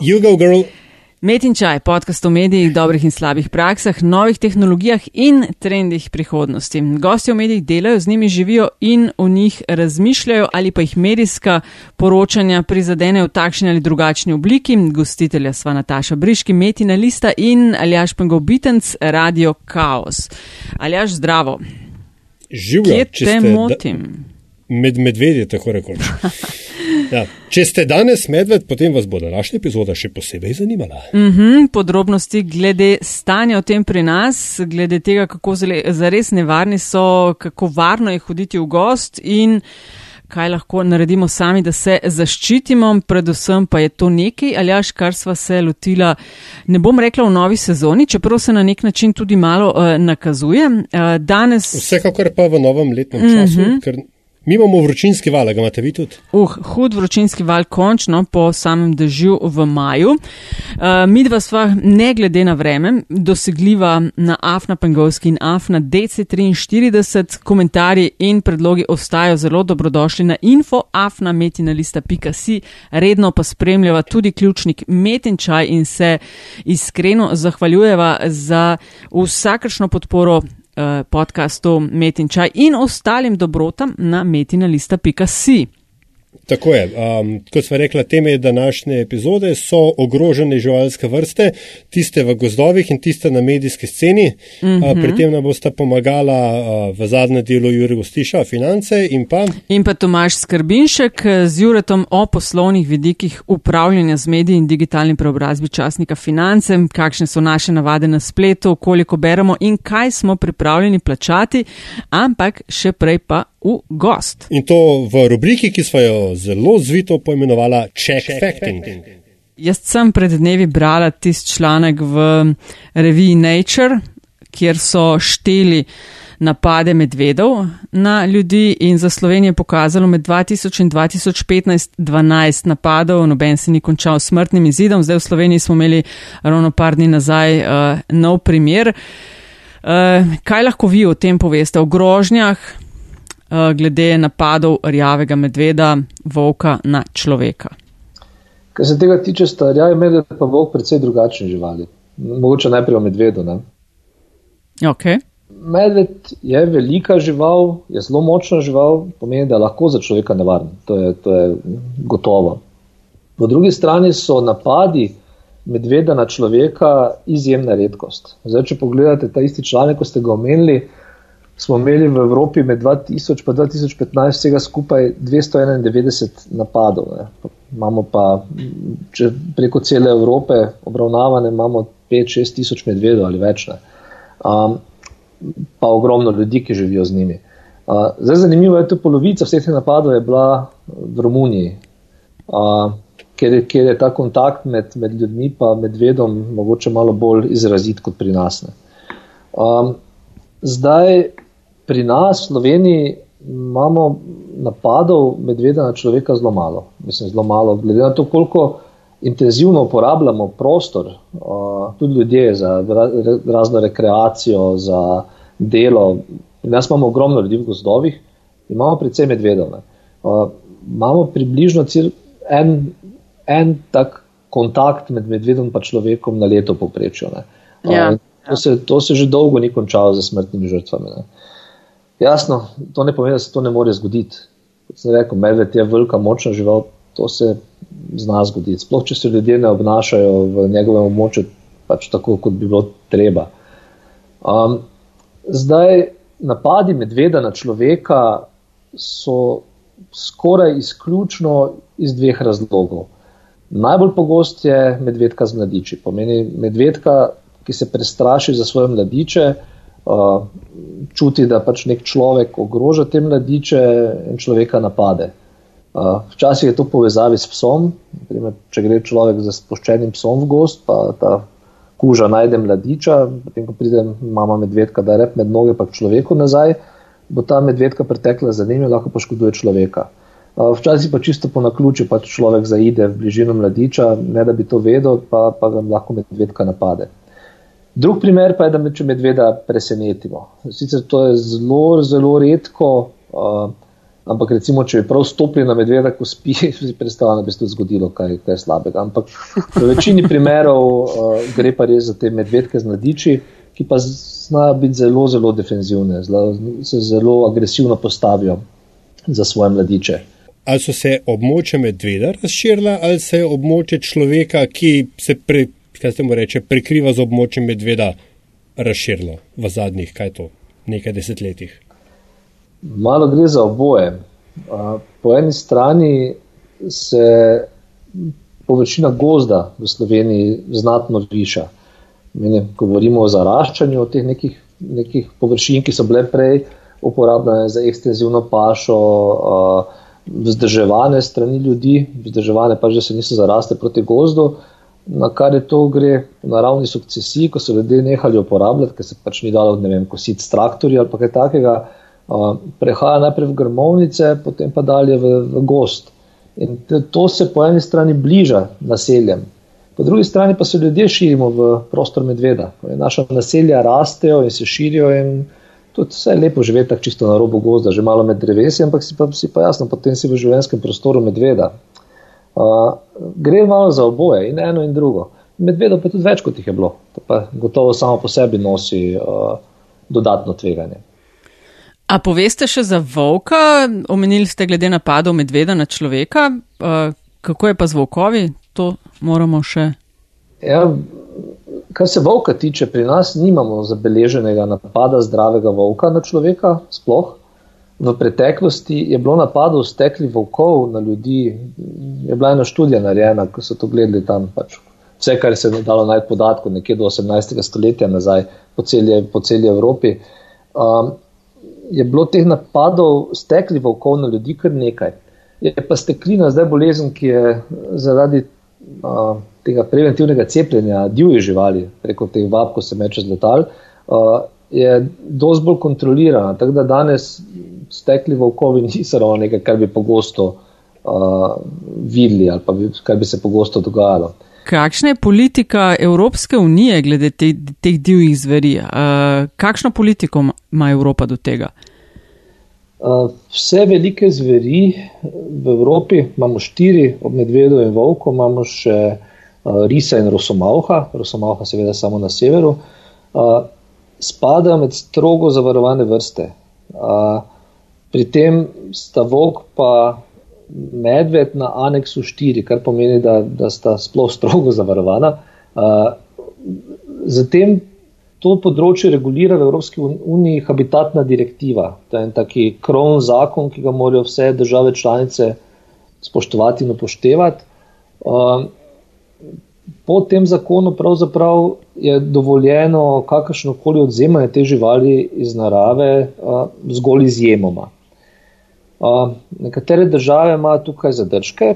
Jugo, girl. Met in čaj, podcast o medijih, dobrih in slabih praksah, novih tehnologijah in trendih prihodnosti. Gosti v medijih delajo, z njimi živijo in o njih razmišljajo ali pa jih medijska poročanja prizadenejo v takšni ali drugačni obliki. Gostitelja sva Nataša Briški, Metina Lista in Aljaš Pengobitenc, Radio Chaos. Aljaš, zdravo. Živijo, Kje te motim? Med medvedje, tako rekoč. Ja. Če ste danes medved, potem vas bo današnja epizoda še posebej zanimala. Mm -hmm, podrobnosti glede stanja o tem pri nas, glede tega, kako zares nevarni so, kako varno je hoditi v gost in kaj lahko naredimo sami, da se zaščitimo. Predvsem pa je to nekaj, ali až kar sva se lotila, ne bom rekla v novi sezoni, čeprav se na nek način tudi malo uh, nakazuje. Uh, danes... Vsekakor pa v novem letnem času, mm -hmm. ker Mi imamo vročinski val, ga imate vi tudi? Uh, hud vročinski val, končno po samem dežju v maju. Uh, mi dva sva, ne glede na vreme, dosegljiva na Afna Pengovski in Afna DC43. Komentarji in predlogi ostajajo zelo dobrodošli na info afnametinalista.si. Redno pa spremljava tudi ključnik Metinčaj in se iskreno zahvaljujeva za vsakršno podporo podkastu Metin Čaj in ostalim dobrotam na metinalista.si. Tako je. Um, kot smo rekli, teme današnje epizode so ogrožene živalske vrste, tiste v gozdovih in tiste na medijski sceni. Mm -hmm. uh, pri tem nam bosta pomagala uh, v zadnjem delu Jurija Gostiša, finance in pa. In pa Tomaš Skrbinšek z Juretom o poslovnih vidikih upravljanja z mediji in digitalnim preobrazbi časnika finance, kakšne so naše navade na spletu, koliko beremo in kaj smo pripravljeni plačati, ampak še prej pa v gost. In to v rubriki, ki smo jo zelo zvito poimenovala Check, Check Facting. facting. Jaz sem pred dnevi brala tisti članek v reviji Nature, kjer so šteli napade medvedov na ljudi in za Slovenijo je pokazalo med 2000 in 2015 12 napadov, noben se ni končal smrtnim izidom. Zdaj v Sloveniji smo imeli ravno par dni nazaj uh, nov primer. Uh, kaj lahko vi o tem poveste, o grožnjah, glede napadov rjavega medveda, volka na človeka. Kar se tega tiče, sta rjavi medved pa volk predvsej drugačni živali. Mogoče najprej o medvedu. Okay. Medved je velika žival, je zelo močna žival, pomeni, da je lahko za človeka nevaren. To je, to je gotovo. Po drugi strani so napadi medveda na človeka izjemna redkost. Zdaj, če pogledate ta isti članek, ko ste ga omenili, smo imeli v Evropi med 2000 in 2015 vsega skupaj 291 napadov. Ne. Imamo pa preko cele Evrope obravnavane, imamo 5-6 tisoč medvedov ali več. Um, pa ogromno ljudi, ki živijo z njimi. Uh, zdaj, zanimivo je, da polovica vseh teh napadov je bila v Romuniji, uh, kjer, kjer je ta kontakt med, med ljudmi in medvedom mogoče malo bolj izrazit kot pri nas. Um, zdaj, pri nas, v Sloveniji, imamo napadov medveda na človeka zelo malo. Mislim, zelo malo, glede na to, koliko intenzivno uporabljamo prostor, uh, tudi ljudje za razno rekreacijo, za delo. Pri nas imamo ogromno ljudi v gozdovih, imamo predvsem medvedov. Uh, imamo približno en, en tak kontakt med medvedom in človekom na leto poprečju. Ja, uh, to, se, to se že dolgo ni končalo z smrtnimi žrtvami. Ne. Jasno, to ne pomeni, da se to ne more zgoditi. Kot sem rekel, medved je velika, močna žival, to se zna zgoditi. Sploh, če se ljudje ne obnašajo v njegovem območju pač tako, kot bi bilo treba. Um, zdaj, napadi medveda na človeka so skoraj izključno iz dveh razlogov. Najbolj pogost je medvedka z mladiči. Pomeni medvedka, ki se prestraši za svoje mladiče. Uh, čuti, da pač nek človek ogroža te mladiče in človeka napade. Uh, včasih je to povezavi s psom, Naprimer, če gre človek za sproščenim psom v gost, pa ta kuža najde mladiča, potem ko pride mama medvedka, da rep med noge pa človeku nazaj, bo ta medvedka pretekla za njim in lahko poškoduje človeka. Uh, včasih pa čisto po naključju pač človek zaide v bližino mladiča, ne da bi to vedel, pa, pa ga lahko medvedka napade. Drug primer pa je, da me če medveda presenetimo. Sicer to je zelo, zelo redko, uh, Ampak recimo, če bi prav stopili na medveda, ko spi, si predstavljam, da bi se to zgodilo, kaj, kaj slabega. Ampak v večini primerov uh, gre pa res za te medvedke z mladiči, ki pa znajo biti zelo, zelo defenzivne, zelo, se zelo agresivno postavijo za svoje mladiče. Ali so se območje medveda razširila, ali se je območje človeka, ki se pre, reče, prekriva z območjem medveda, razširilo v zadnjih, kaj to, nekaj desetletjih? Malo gre za oboje. Po eni strani se površina gozda v Sloveniji znatno viša. Mene, govorimo o zaraščanju o teh nekih, nekih površin, ki so bile prej uporabljene za ekstenzivno pašo, vzdrževane strani ljudi, vzdrževane pa že se niso zaraste proti gozdu, na kar je to gre v naravni sukcesiji, ko so ljudje nehali uporabljati, ker se pač ni dalo, ne vem, kositi s traktorji ali kaj takega, prehaja najprej v grmovnice, potem pa dalje v, v gost. In to se po eni strani bliža naseljem, Po drugi strani pa se ljudje širimo v prostor medveda. Naša naselja rastejo in se širijo in tudi vse je lepo živeti tako čisto na robu gozda, že malo med drevesi, ampak si pa, si pa jasno, potem si v življenjskem prostoru medveda. Uh, gre malo za oboje in eno in drugo. Medvedov pa tudi več, kot jih je bilo. To pa gotovo samo po sebi nosi uh, dodatno tveganje. A poveste še za volka? Omenili ste glede napadov medveda na človeka. Uh, kako je pa z volkovi? to moramo še. Ja, kar se volka tiče, pri nas nimamo zabeleženega napada zdravega volka na človeka. Sploh. V preteklosti je bilo napadov stekli volkov na ljudi, je bila ena študija narejena, ko so to gledali tam. Pač. Vse, kar se je dalo najti podatkov, nekje do 18. stoletja nazaj po celi, po celi Evropi. Um, je bilo teh napadov stekli volkov na ljudi kar nekaj. Je pa steklina zdaj bolezen, ki je zaradi uh, tega preventivnega cepljenja divjih živali, preko teh vab, ko se meče z letal, uh, je dosti bolj kontrolirana. Tako da danes stekli volkovi niso ravno nekaj, kar bi pogosto uh, videli ali pa bi, kar bi se pogosto dogajalo. Kakšna je politika Evropske unije glede te, teh divjih zveri? Uh, kakšno politiko ima Evropa do tega? Vse velike zveri v Evropi, imamo štiri, od medvedov in volkov, imamo še risa in rosomauha, rosomauha seveda samo na severu, spadajo med strogo zavarovane vrste. Pri tem sta volk pa medved na aneksu štiri, kar pomeni, da, da sta sploh strogo zavarovana. Zatem to področje regulira v Evropski uniji habitatna direktiva. To je en taki krovn zakon, ki ga morajo vse države članice spoštovati in upoštevati. Um, po tem zakonu pravzaprav je dovoljeno kakršno koli odzemanje te živali iz narave uh, zgolj izjemoma. Uh, nekatere države imajo tukaj zadržke,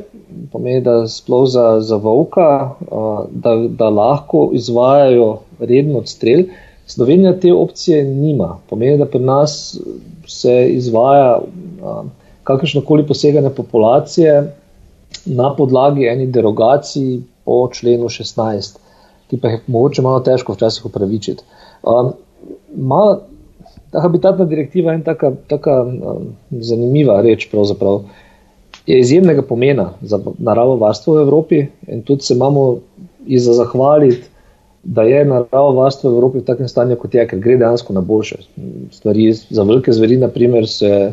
pomeni, da sploh za, za volka, uh, da, da lahko izvajajo reden odstrel. Slovenija te opcije nima. Pomeni, da pri nas se izvaja kakršno koli poseganje populacije na podlagi eni derogaciji po členu 16, ki pa je mogoče malo težko včasih upravičiti. Malo, ta habitatna direktiva je taka, taka zanimiva reč pravzaprav. Je izjemnega pomena za naravo varstvo v Evropi in tudi se imamo iza zahvaliti da je narava varstva v Evropi v takem stanju, kot je, ker gre dejansko na boljše. Stvari za velike zveri, naprimer, se,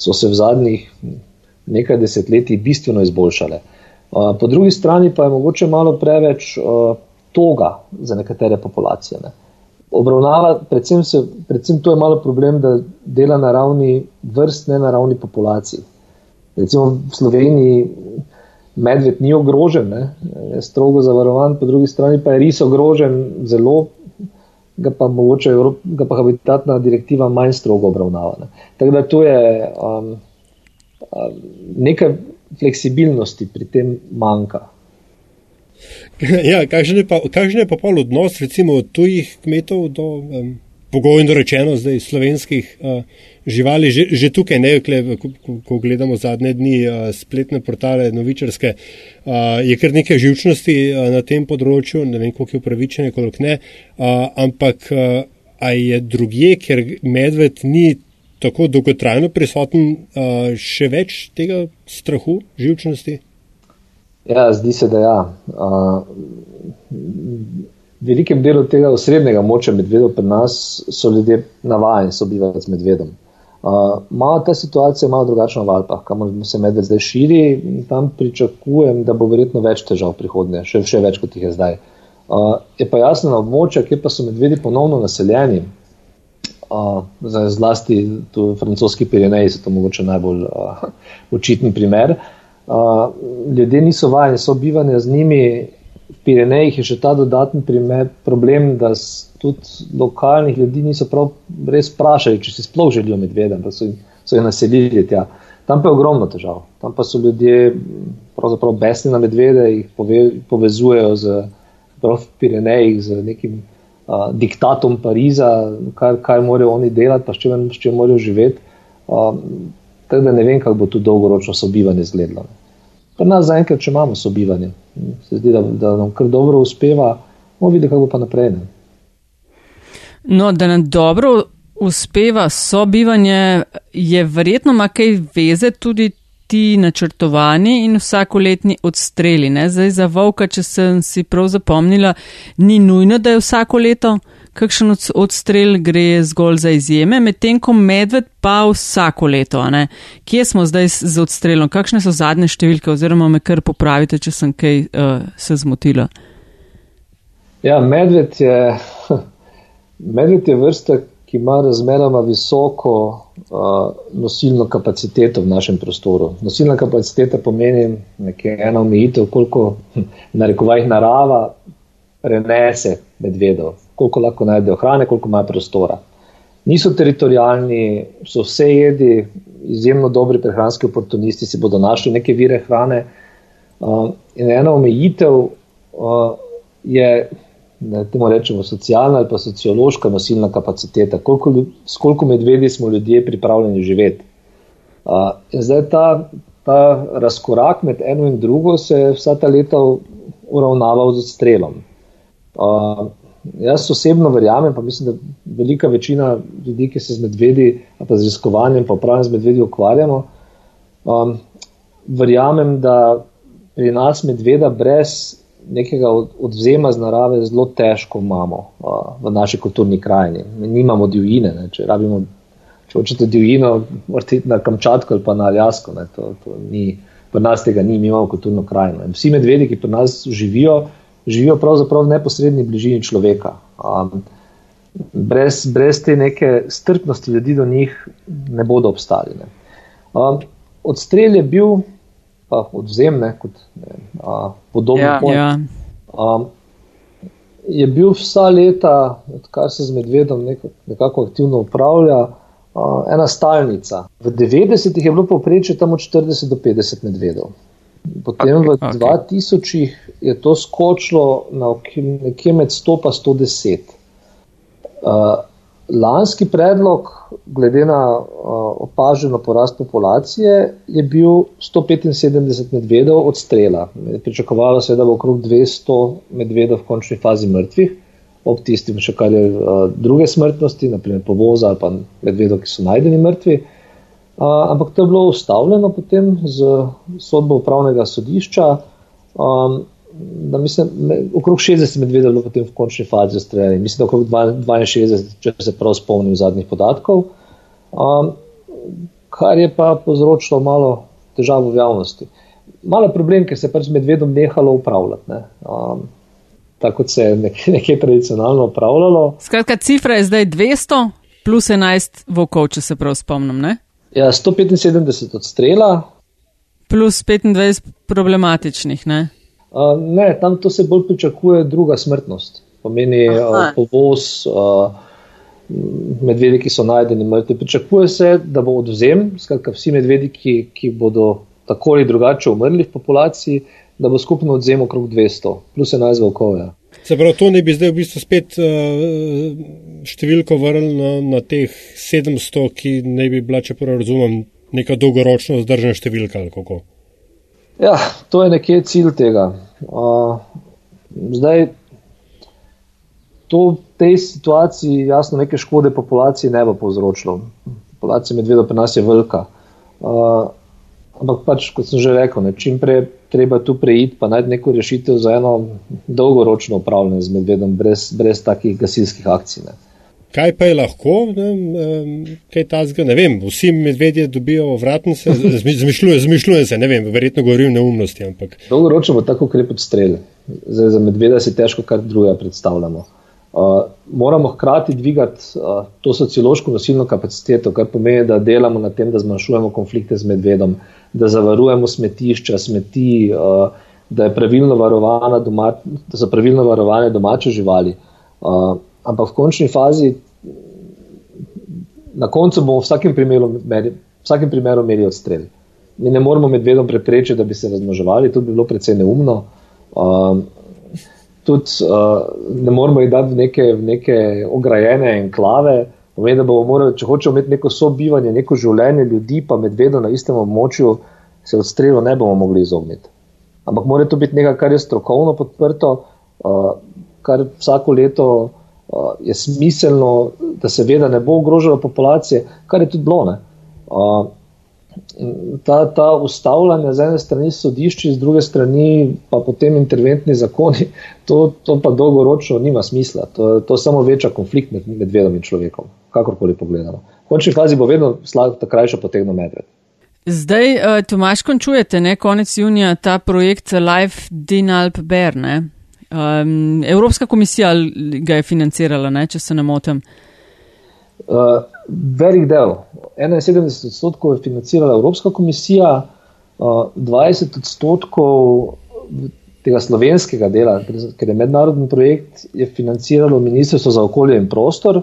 so se v zadnjih nekaj desetletij bistveno izboljšale. Po drugi strani pa je mogoče malo preveč toga za nekatere populacije. Ne. Obravnava, predvsem, se, predvsem to je malo problem, da dela na ravni vrst, ne na ravni populacij. Recimo v Sloveniji medved ni ogrožen, ne, je strogo zavarovan, po drugi strani pa je res ogrožen, zelo ga pa mogoče ga pa habitatna direktiva manj strogo obravnava. Ne. Tako da tu je um, um, nekaj fleksibilnosti pri tem manjka. Ja, kakšen je pa, kakšen je pa pol odnos recimo tujih kmetov do. Um pogojno rečeno, zdaj slovenskih uh, živali, že, že tukaj, ne, kle, ko, ko gledamo zadnje dni uh, spletne portale, novičarske, uh, je kar nekaj živčnosti uh, na tem področju, ne vem, koliko je upravičene, koliko ne, uh, ampak uh, a je drugje, ker medved ni tako dolgotrajno prisoten, uh, še več tega strahu, živčnosti? Ja, zdi se, da ja. Uh, v velikem delu tega osrednjega moča medvedov pri nas so ljudje navajeni sobivati z medvedom. Uh, malo ta situacija je malo drugačna v Alpah, kamor se medved zdaj širi tam pričakujem, da bo verjetno več težav prihodnje, še, še več kot jih je zdaj. Uh, je pa jasno na območju, kjer pa so medvedi ponovno naseljeni, uh, zlasti tu francoski Pirineji, so to mogoče najbolj uh, očitni primer. Uh, ljudje niso vajeni sobivanja z njimi, v Pirinejih je še ta dodatni primer, problem, da tudi lokalnih ljudi niso prav res vprašali, če si sploh želijo medvede, da so, so jih naselili tja. Tam pa je ogromno težav. Tam pa so ljudje pravzaprav besni na medvede, jih pove, povezujejo z Pirinejih, z nekim uh, diktatom Pariza, kar, kaj morajo oni delati, pa s čim, s čim morajo živeti. Uh, tako da ne vem, kako bo tu dolgoročno sobivanje izgledalo. Pri nas zaenkrat, če imamo sobivanje, se zdi, da, da nam kar dobro uspeva, bomo videli, kako bo pa naprej. Ne? No, da nam dobro uspeva sobivanje, je verjetno ima kaj veze tudi ti načrtovani in vsakoletni odstreli. Ne? Zdaj za volka, če sem si prav zapomnila, ni nujno, da je vsako leto kakšen odstrel, gre zgolj za izjeme, medtem ko medved pa vsako leto. Kje smo zdaj z odstrelom? Kakšne so zadnje številke oziroma me kar popravite, če sem kaj uh, se zmotila? Ja, medved je, medved je vrsta, ki ima razmeroma visoko uh, nosilno kapaciteto v našem prostoru. Nosilna kapaciteta pomeni nekaj ena omejitev, koliko narekovajih narava prenese medvedov, koliko lahko najdejo hrane, koliko ima prostora. Niso teritorijalni, so vse jedi, izjemno dobri prehranski oportunisti, si bodo našli neke vire hrane. Uh, in ena omejitev uh, je ne, temu rečemo, socialna ali pa sociološka nosilna kapaciteta, koliko, s koliko medvedi smo ljudje pripravljeni živeti. Uh, in zdaj ta, ta razkorak med eno in drugo se je vsa ta leta uravnaval z odstrelom. Uh, jaz osebno verjamem, pa mislim, da velika večina ljudi, ki se z medvedi, pa z raziskovanjem, pa upravljanjem z medvedi ukvarjamo, um, verjamem, da pri nas medveda brez nekega odvzema z narave zelo težko imamo uh, v naši kulturni krajini. Mi nimamo divjine, ne, če rabimo, če hočete divjino, morate iti na Kamčatko ali pa na Aljasko. Ne, to, to ni, pri nas tega ni, mi imamo kulturno krajino. In vsi medvedi, ki pri nas živijo, živijo pravzaprav v neposrednji bližini človeka. Um, brez, brez te neke strpnosti ljudi do njih ne bodo obstali. Ne. Um, odstrel je bil pa odvzem, ne, kot ne, a, podobno. Ja, ja. A, je bil vsa leta, odkar se z medvedom nekako, nekako aktivno upravlja, a, ena stalnica. V 90-ih je bilo povprečje tam od 40 do 50 medvedov. Potem okay, v 2000 okay. je to skočilo na nekje med 100 in 110. Uh, lanski predlog, glede na uh, opaženo porast populacije, je bil 175 medvedov od strela. Pričakovalo se je, da bo okrog 200 medvedov v končni fazi mrtvih, ob tistim še kar je uh, druge smrtnosti, naprimer povoza ali pa medvedov, ki so najdeni mrtvi. Uh, ampak to je bilo ustavljeno potem z sodbo upravnega sodišča. Um, da mislim, okrog 60 medvedov je bilo potem v končni fazi streljanja, mislim, da okrog 62, če se prav spomnim zadnjih podatkov, um, kar je pa povzročilo malo težav v javnosti. Malo problem, ker se je pač z medvedom nehalo upravljati. Ne. Um, tako se je nekje, nekje tradicionalno upravljalo. Skratka, cifra je zdaj 200 plus 11 vokov, če se prav spomnim. Ne? Ja, 175 od strela. Plus 25 problematičnih, ne? ne, tam to se bolj pričakuje druga smrtnost. Pomeni uh, povoz uh, medvedi, ki so najdeni mrtvi. Pričakuje se, da bo odvzem, skratka vsi medvedi, ki, ki bodo tako ali drugače umrli v populaciji, da bo skupno odvzem okrog 200, plus 11 volkov. Ja. Se pravi, to ne bi zdaj v bistvu spet uh, številko vrnil na, na teh 700, ki ne bi bila, če prav razumem, neka dolgoročno vzdržna številka ali kako. Ja, to je nekje cilj tega. Uh, zdaj, to v tej situaciji jasno neke škode populaciji ne bo povzročilo. populacija medvedov pri nas je velika. Uh, ampak pač, kot sem že rekel, ne, čim prej treba tu preiti, pa najti neko rešitev za eno dolgoročno upravljanje z medvedom, brez, brez takih gasilskih akcij. Ne. Kaj pa je lahko, ne, kaj ta zga, ne vem, vsi medvedje dobijo vratnice, zmišljuje, zmišljuje se, ne vem, verjetno govorim neumnosti, ampak. Dolgoročno bo tako ukrep odstrel. Zdaj, za medveda si težko kar druga predstavljamo. Uh, moramo hkrati dvigati uh, to sociološko nosilno kapaciteto, kar pomeni, da delamo na tem, da zmanjšujemo konflikte z medvedom, da zavarujemo smetišča, smeti, uh, da, doma, da so pravilno varovane domače živali. Uh, ampak v končni fazi, na koncu bomo v vsakem primeru, meri, vsakem primeru imeli odstrel. Mi ne moremo medvedom preprečiti, da bi se razmnoževali, to bi bilo precej neumno. Uh, tudi uh, ne moramo jih dati v neke, v neke ograjene enklave. Pomeni, da bomo morali, če hočemo imeti neko sobivanje, neko življenje ljudi, pa medvedo na istem območju, se odstrelu ne bomo mogli izogniti. Ampak mora to biti nekaj, kar je strokovno podprto, uh, kar vsako leto uh, je smiselno, da se ve, da ne bo ogrožalo populacije, kar je tudi bilo. Uh, ta, ta ustavljanja z ene strani sodišči, z druge strani pa potem interventni zakoni, to, to pa dolgoročno nima smisla. To, to samo veča konflikt med medvedom in človekom, kakorkoli pogledamo. V končni fazi bo vedno da krajša potegno medved. Zdaj, uh, Tomaš, končujete, ne, konec junija, ta projekt Life Dinalp Berne. Um, Evropska komisija ga je financirala, ne, če se ne motim. Uh, velik del, 71 odstotkov je financirala Evropska komisija, 20 odstotkov tega slovenskega dela, ker je mednarodni projekt, je financiralo Ministrstvo za okolje in prostor.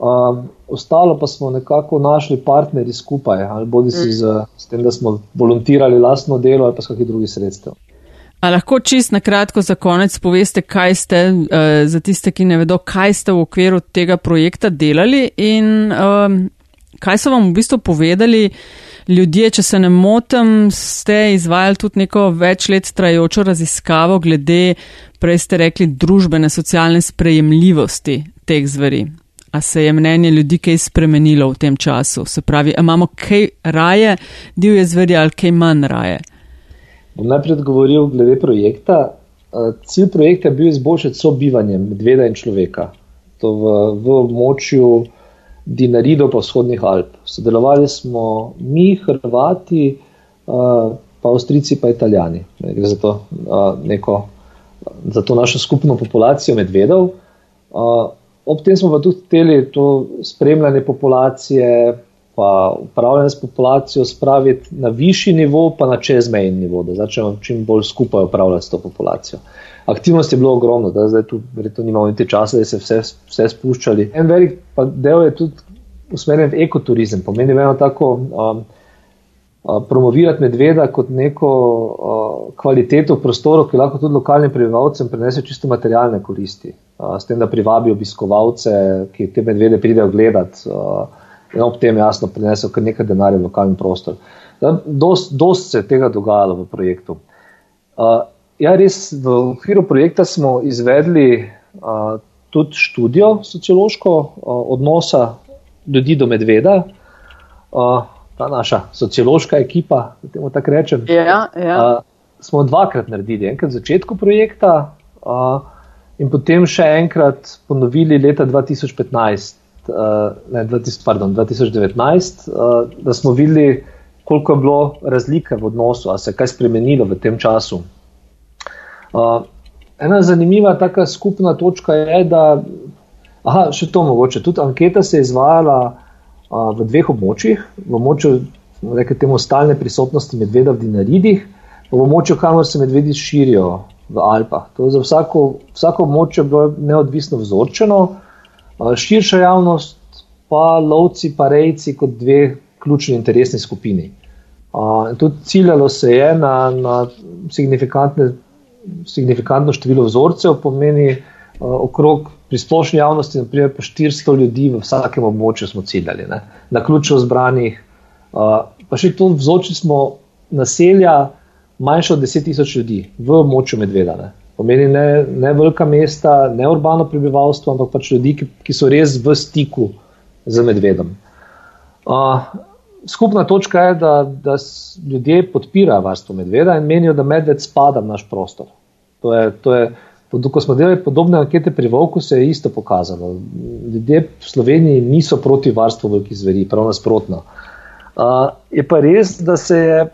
Um, ostalo pa smo nekako našli partnerji skupaj, ali bodi si z, z tem, da smo volontirali lastno delo ali pa s kakšnih drugih sredstev. A lahko čist na kratko za konec poveste, kaj ste, uh, za tiste, ki ne vedo, kaj ste v okviru tega projekta delali in um, kaj so vam v bistvu povedali ljudje, če se ne motim, ste izvajali tudi neko več let trajočo raziskavo glede, prej ste rekli, družbene, socialne sprejemljivosti teh zveri. A se je mnenje ljudi kaj spremenilo v tem času? Se pravi, imamo kaj raje divje zveri ali kaj manj raje? Bom najprej odgovoril glede projekta. Eh, cilj projekta je bil izboljšati sobivanje medveda in človeka. To v, v območju Dinarido pa vzhodnih Alp. Sodelovali smo mi, Hrvati, eh, pa Avstrici, pa Italijani. Gre za to, eh, neko, za to našo skupno populacijo medvedov. Ob tem smo pa tudi hteli to spremljanje populacije, pa upravljanje s populacijo spraviti na višji nivo, pa na čezmejni nivo, da začnemo čim bolj skupaj upravljati s to populacijo. Aktivnosti je bilo ogromno, da zdaj tu verjetno nimamo niti časa, da se vse, vse spuščali. En velik del je tudi usmerjen v ekoturizem, pomeni eno tako. Um, Promovirati medveda kot neko uh, kvaliteto v prostoru, ki lahko tudi lokalnim prebivalcem prinese čisto materialne koristi, uh, s tem, da privabi obiskovalce, ki te medvede pridejo gledati. Uh, in ob tem jasno prinesel kar nekaj denarja v lokalni prostor. Dost, dost se je tega dogajalo v projektu. Uh, ja, res v okviru projekta smo izvedli uh, tudi študijo sociološko uh, odnosa ljudi do medveda. Uh, ta naša sociološka ekipa, da temu tako rečem. Ja, ja. Uh, smo dvakrat naredili, enkrat v začetku projekta uh, in potem še enkrat ponovili leta 2015 uh, ne, 20, pardon, 2019, uh, da smo videli, koliko je bilo razlike v odnosu, ali se je kaj spremenilo v tem času. Uh, ena zanimiva taka skupna točka je, da, aha, še to mogoče, tudi anketa se je izvajala uh, v dveh območjih, v območju, rekel temu, stalne prisotnosti medveda v Dinaridih, pa v območju, kamor se medvedi širijo v Alpah. To je za vsako, vsako območje bilo neodvisno vzorčeno, uh, širša javnost, pa lovci, pa rejci kot dve ključni interesni skupini. Uh, tudi ciljalo se je na, na signifikantno število vzorcev, pomeni uh, okrog pri splošni javnosti, naprimer, pa 400 ljudi v vsakem območju smo ciljali, ne? na ključno zbranih. Uh, pa še to vzorči smo naselja manjša od 10 tisoč ljudi v območju medvedane pomeni ne, ne velika mesta, ne urbano prebivalstvo, ampak pač ljudi, ki, ki so res v stiku z medvedom. Uh, skupna točka je, da, da ljudje podpirajo varstvo medveda in menijo, da medved spada v naš prostor. To je, to je, ko smo delali podobne ankete pri Vovku, se je isto pokazalo. Ljudje v Sloveniji niso proti varstvu velikih zveri, prav nasprotno. Uh, je pa res, da, je,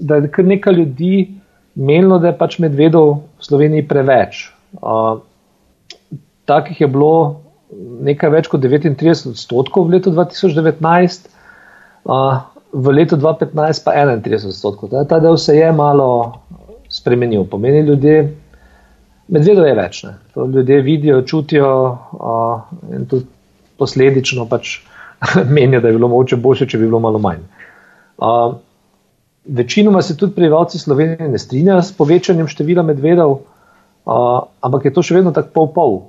da je kar nekaj ljudi menilo, da je pač medvedov v Sloveniji preveč. Uh, takih je bilo nekaj več kot 39 odstotkov v letu 2019, uh, v letu 2015 pa 31 odstotkov. Ta, ta del se je malo spremenil. Pomeni ljudje, medvedov je več. Ne. To ljudje vidijo, čutijo uh, in tudi posledično pač menijo, da je bilo mogoče boljše, če bi bilo malo manj. Uh, večinoma se tudi prebivalci Slovenije ne strinjajo s povečanjem števila medvedov, uh, ampak je to še vedno tako pol-pol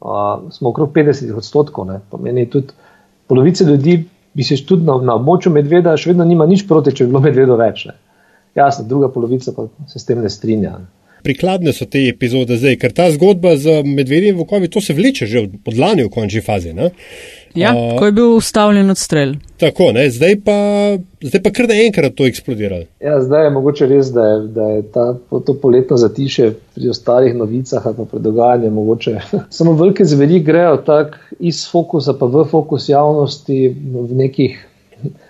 uh, smo okrog 50 odstotkov. Ne. Pomeni tudi polovica ljudi, bi se tudi na, na območju medveda, še vedno nima nič proti, če bi bilo medvedo več. Ne. Jasno, druga polovica pa se s tem ne strinja. Ne. Prikladne so te epizode zdaj, ker ta zgodba z medvedjem v Kovi, to se vleče že od lani v končni fazi. Ne? Ja, uh, ko je bil ustavljen odstrel. Tako, ne, zdaj, pa, zdaj pa kar naenkrat to eksplodiralo. Ja, zdaj je mogoče res, da je, da je ta, to poletno zatiše pri ostalih novicah ali pa pred dogajanjem. Mogoče. Samo velike zveri grejo tako iz fokusa pa v fokus javnosti v nekih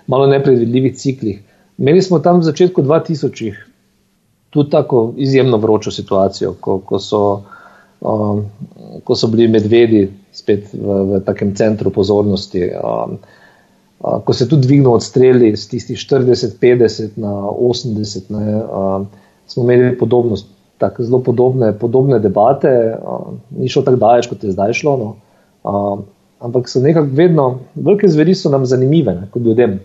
malo nepredvidljivih ciklih. Imeli smo tam v začetku 2000 tudi tako izjemno vročo situacijo, ko, ko so. Um, ko so bili medvedi spet v, v takem centru pozornosti. Um, uh, ko se tudi dvignil odstreli z tistih 40-50 na 80, ne, um, smo imeli podobno, tak, zelo podobne, podobne debate, um, ni šlo tako daleč, kot je zdaj šlo. No. Um, ampak so nekako vedno, velike zveri so nam zanimive, ne, kot ljudem.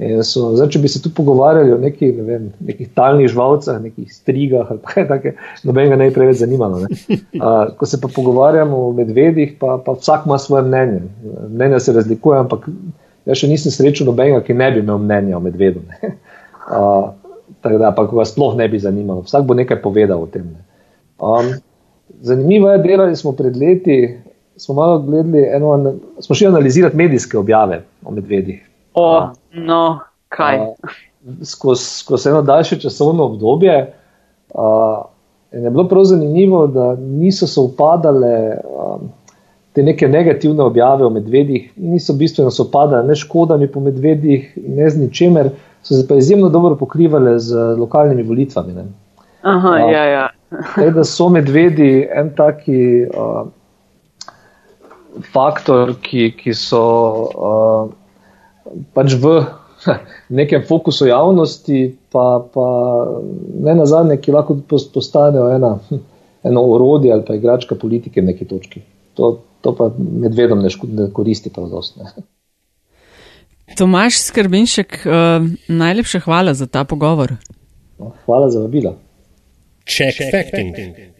So, zdaj, če bi se tu pogovarjali o neki, ne vem, nekih talnih živalcah, nekih strigah ali kaj takega, nobenega ne bi preveč zanimalo. Ne. Uh, ko se pa pogovarjamo o medvedih, pa, pa vsak ima svoje mnenje. Mnenja se razlikuje, ampak jaz še nisem srečal nobenega, ki ne bi imel mnenja o medvedu. Uh, tako da, pa ga sploh ne bi zanimalo, vsak bo nekaj povedal o tem. Um, zanimivo je, delali smo pred leti, smo malo gledali, eno, smo šli analizirati medijske objave o medvedih. O, no, kaj. Skozi skoz eno daljše časovno obdobje. Uh, je bilo prav zanimivo, da niso se upadale um, te neke negativne objave o medvedih, niso bistveno se upadale ne škodami po medvedih, ne z ničemer, so se pa izjemno dobro pokrivale z lokalnimi volitvami. Ne. Aha, uh, ja, ja. Te, da so medvedi en taki uh, faktor, ki, ki so. Uh, pač v nekem fokusu javnosti, pa, pa ne na zadnje, ki lahko postanejo ena, eno orodje ali pa igračka politike v neki točki. To, to pa medvedom ne, ne koristi prav dosti. Tomaš Skrbinšek, uh, najlepša hvala za ta pogovor. Hvala za vabilo. Check, Check facting. facting.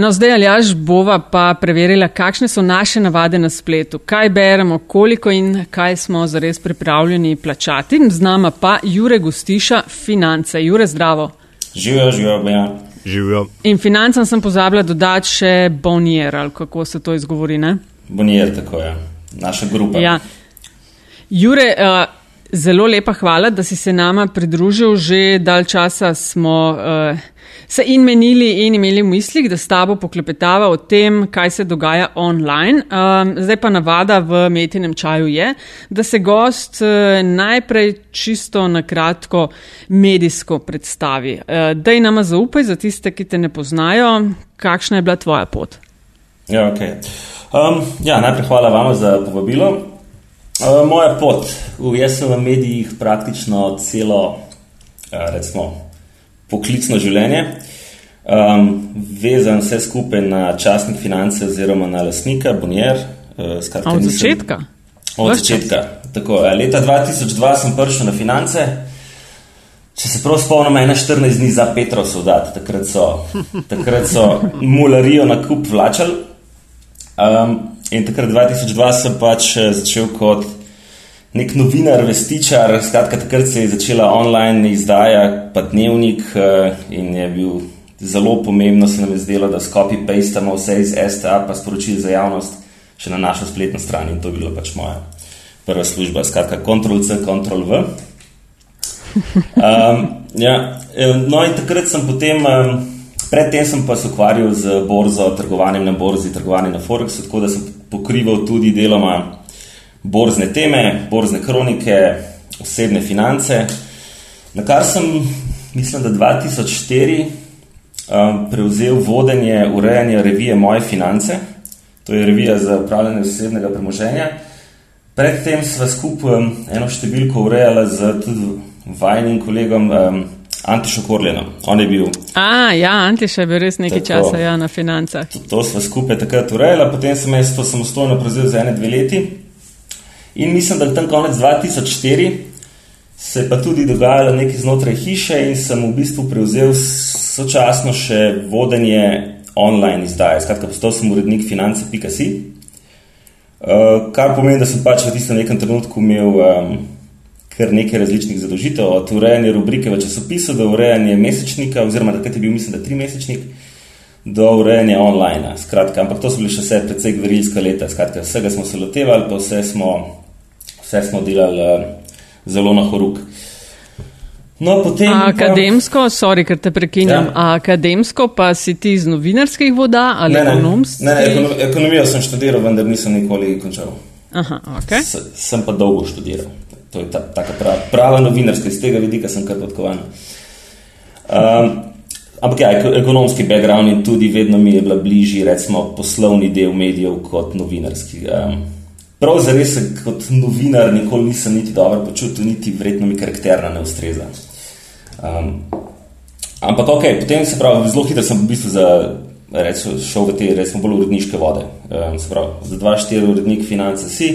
No, zdaj ali až bova pa preverila, kakšne so naše navade na spletu, kaj beremo, koliko in kaj smo zares pripravljeni plačati. Z nama pa Jure Gustiša, finance. Jure, zdravo. Živijo, živijo, ja. Živijo. In financam sem pozabila dodati še bonier, ali kako se to izgovori, ne? Bonier, tako je, naša grupa. Ja. Jure, uh, zelo lepa hvala, da si se nama pridružil. Že dal časa smo. Uh, se in menili in imeli v mislih, da s tabo poklepetava o tem, kaj se dogaja online. Um, zdaj pa navada v metinem čaju je, da se gost uh, najprej čisto na kratko medijsko predstavi. Uh, daj nama zaupaj za tiste, ki te ne poznajo, kakšna je bila tvoja pot. Ja, okay. um, ja najprej hvala vam za povabilo. Uh, moja pot, jaz sem v medijih praktično celo, uh, recimo, poklicno življenje. Um, vezan vse skupaj na časnik finance oziroma na lasnika Bonjer. Uh, od začetka? Od začetka. Tako, ja, leta 2002 sem prišel na finance. Če se prav spomnim, ena 14 dni za Petro so dati, takrat so, takrat so mularijo na kup vlačali. Um, in takrat 2002 sem pač eh, začel kot nek novinar, vestičar, skratka, takrat se je začela online izdaja, pa dnevnik uh, in je bil zelo pomembno, se nam je zdelo, da skopi pastamo vse iz STA, pa sporočili za javnost še na našo spletno stran in to je bilo pač moje. prva služba, skratka, Ctrl-C, Ctrl-V. Um, ja, no, in takrat sem potem, um, predtem sem pa se ukvarjal z borzo, trgovanjem na borzi, trgovanjem na Forexu, tako da sem pokrival tudi deloma borzne teme, borzne kronike, osebne finance. Na kar sem, mislim, da 2004 um, prevzel vodenje urejanja revije Moje finance, to je revija za upravljanje osebnega premoženja. Predtem sva skupaj um, eno številko urejala z tudi vajnim kolegom um, Antišo Korlenom. On je bil. A, ja, Antiš je bil res nekaj tako, časa ja, na financah. To, to sva skupaj takrat urejala, potem sem jaz to samostojno prevzel za ene dve leti. In mislim, da tam konec 2004 se je pa tudi dogajalo nekaj znotraj hiše in sem v bistvu prevzel sočasno še vodenje online izdaje. Skratka, postal sem urednik finance.si, uh, kar pomeni, da sem pač v tistem nekem trenutku imel um, kar nekaj različnih zadožitev, od urejanja rubrike v časopisu do urejanja mesečnika, oziroma takrat je bil, mislim, da tri mesečnik, do urejanja online. Skratka, ampak to so bili še vse precej gverilska leta. Skratka, vsega smo se lotevali, pa vse smo, vse smo delali uh, zelo na horuk. No, potem, akademsko, pa, sorry, ker te prekinjam, ja. akademsko pa si ti iz novinarskih voda ali ekonomskih? Ne, ne, ne, ekonomijo sem študiral, vendar nisem nikoli končal. Aha, okay. S, sem pa dolgo študiral. To je ta, taka prava, prava novinarska, iz tega vidika sem kar podkovan. Um, ampak ja, ekonomski background in tudi vedno mi je bila bližji, recimo, poslovni del medijev kot novinarski. Um, Prav zares, kot novinar, nikoli nisem niti dobro počutil, niti vredno mi karakterna ne ustreza. Um, ampak ok, potem se pravi, zelo hitro sem v bistvu za, recimo, šel v te, recimo, bolj uredniške vode. Um, se pravi, za 2-4 urednik finance si.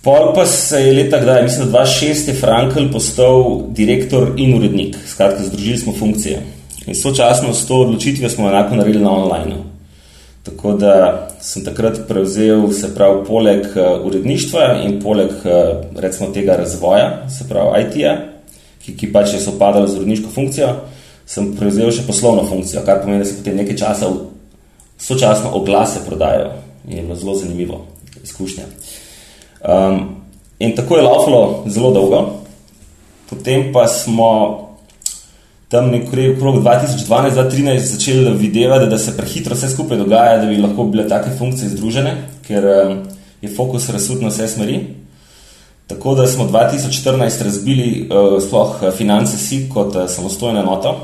Pol pa se je leta, kdaj, mislim, da 2006 je Frankl postal direktor in urednik. Skratka, združili smo funkcije. In sočasno s to odločitvijo smo enako naredili na online. Tako da sem takrat prevzel, se pravi, poleg uh, uredništva in poleg, uh, recimo, tega razvoja, se pravi, IT-ja, ki, ki pač je sopadal z uredniško funkcijo, sem prevzel še poslovno funkcijo, kar pomeni, da se potem nekaj časa sočasno oglase prodajajo. In je bilo zelo zanimivo izkušnja. Um, in tako je laufalo zelo dolgo. Potem pa smo tam nekje okrog 2012-2013 začeli videti, da se prehitro vse skupaj dogaja, da bi lahko bile take funkcije združene, ker um, je fokus razsut na vse smeri. Tako da smo 2014 razbili uh, sploh eh, finance SIG kot uh, samostojno enoto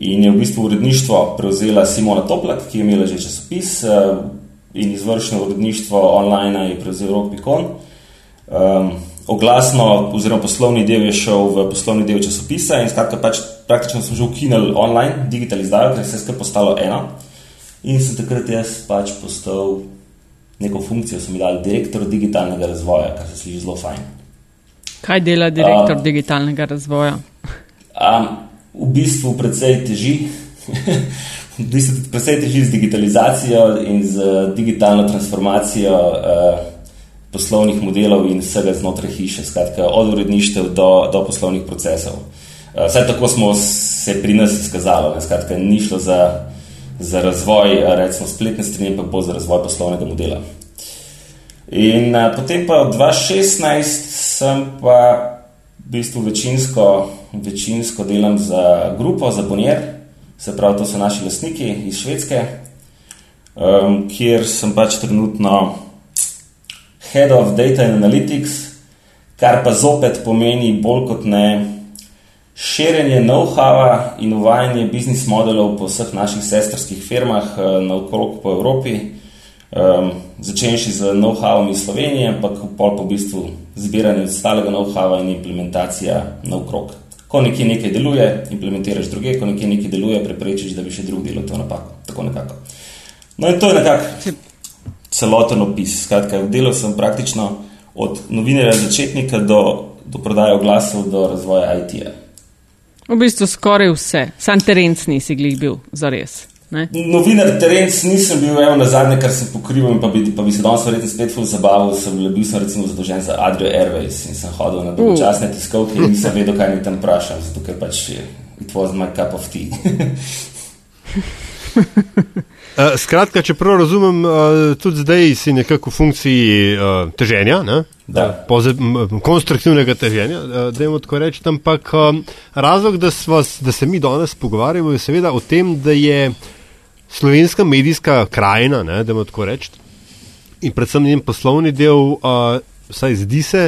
in je v bistvu uredništvo prevzela Simona Toplak, ki je imela že časopis uh, in izvršno uredništvo online je prevzel Rok Pikon. Um, oglasno oziroma poslovni del je šel v poslovni del časopisa in skratka pač praktično smo že ukinili online digitalizacijo, ker se je vse postalo eno in sem takrat jaz pač postal neko funkcijo, sem dal direktor digitalnega razvoja, kar se sliši zelo fajn. Kaj dela direktor um, digitalnega razvoja? Um, v bistvu precej teži. v bistvu precej teži z digitalizacijo in z digitalno transformacijo uh, poslovnih modelov in vsega znotraj hiše, skratka, od uredništev do, do poslovnih procesov. Vse tako smo se pri nas izkazali, skratka, ni šlo za za razvoj, recimo, spletne strani, pa bolj za razvoj poslovnega modela. In a, potem pa od 2016 sem pa v bistvu večinsko, večinsko delam za grupo, za Bonnier, se pravi, to so naši lastniki iz Švedske, um, kjer sem pač trenutno head of data and analytics, kar pa zopet pomeni bolj kot ne širjenje know-howa in uvajanje biznis modelov po vseh naših sestrskih firmah eh, na okrog po Evropi, um, začenši z know-howom iz Slovenije, ampak pol po bistvu zbiranje ostalega know-howa in implementacija na okrog. Ko nekje nekaj deluje, implementiraš druge, ko nekje nekaj deluje, preprečiš, da bi še drug delal to napako. Tako nekako. No in to je nekako celoten opis. Skratka, delal sem praktično od novinarja začetnika do, do prodaje oglasov do razvoja IT-ja. V bistvu skoraj vse, sam terenc nisi glih bil, za res. Novinar terenc nisem bil, evo na zadnje, kar sem pokrival, pa bi, pa bi se danes verjetno spet ful zabaval. Sem bil, bil sem recimo zadolžen za Adrio Airways in sem hodil na dolgočasne tiskovke in nisem vedel, kaj mi tam vprašam, zato ker pač it was my cup of tea. Uh, skratka, če prav razumem, uh, tudi zdaj si nekako v funkciji uh, teženja, ne? Poze, konstruktivnega teženja, da jim tako rečem. Ampak um, razlog, da, vas, da se mi danes pogovarjamo, je seveda o tem, da je slovenska medijska krajina, ne, da jim tako rečem, in predvsem njen poslovni del, uh, vsaj zdi se,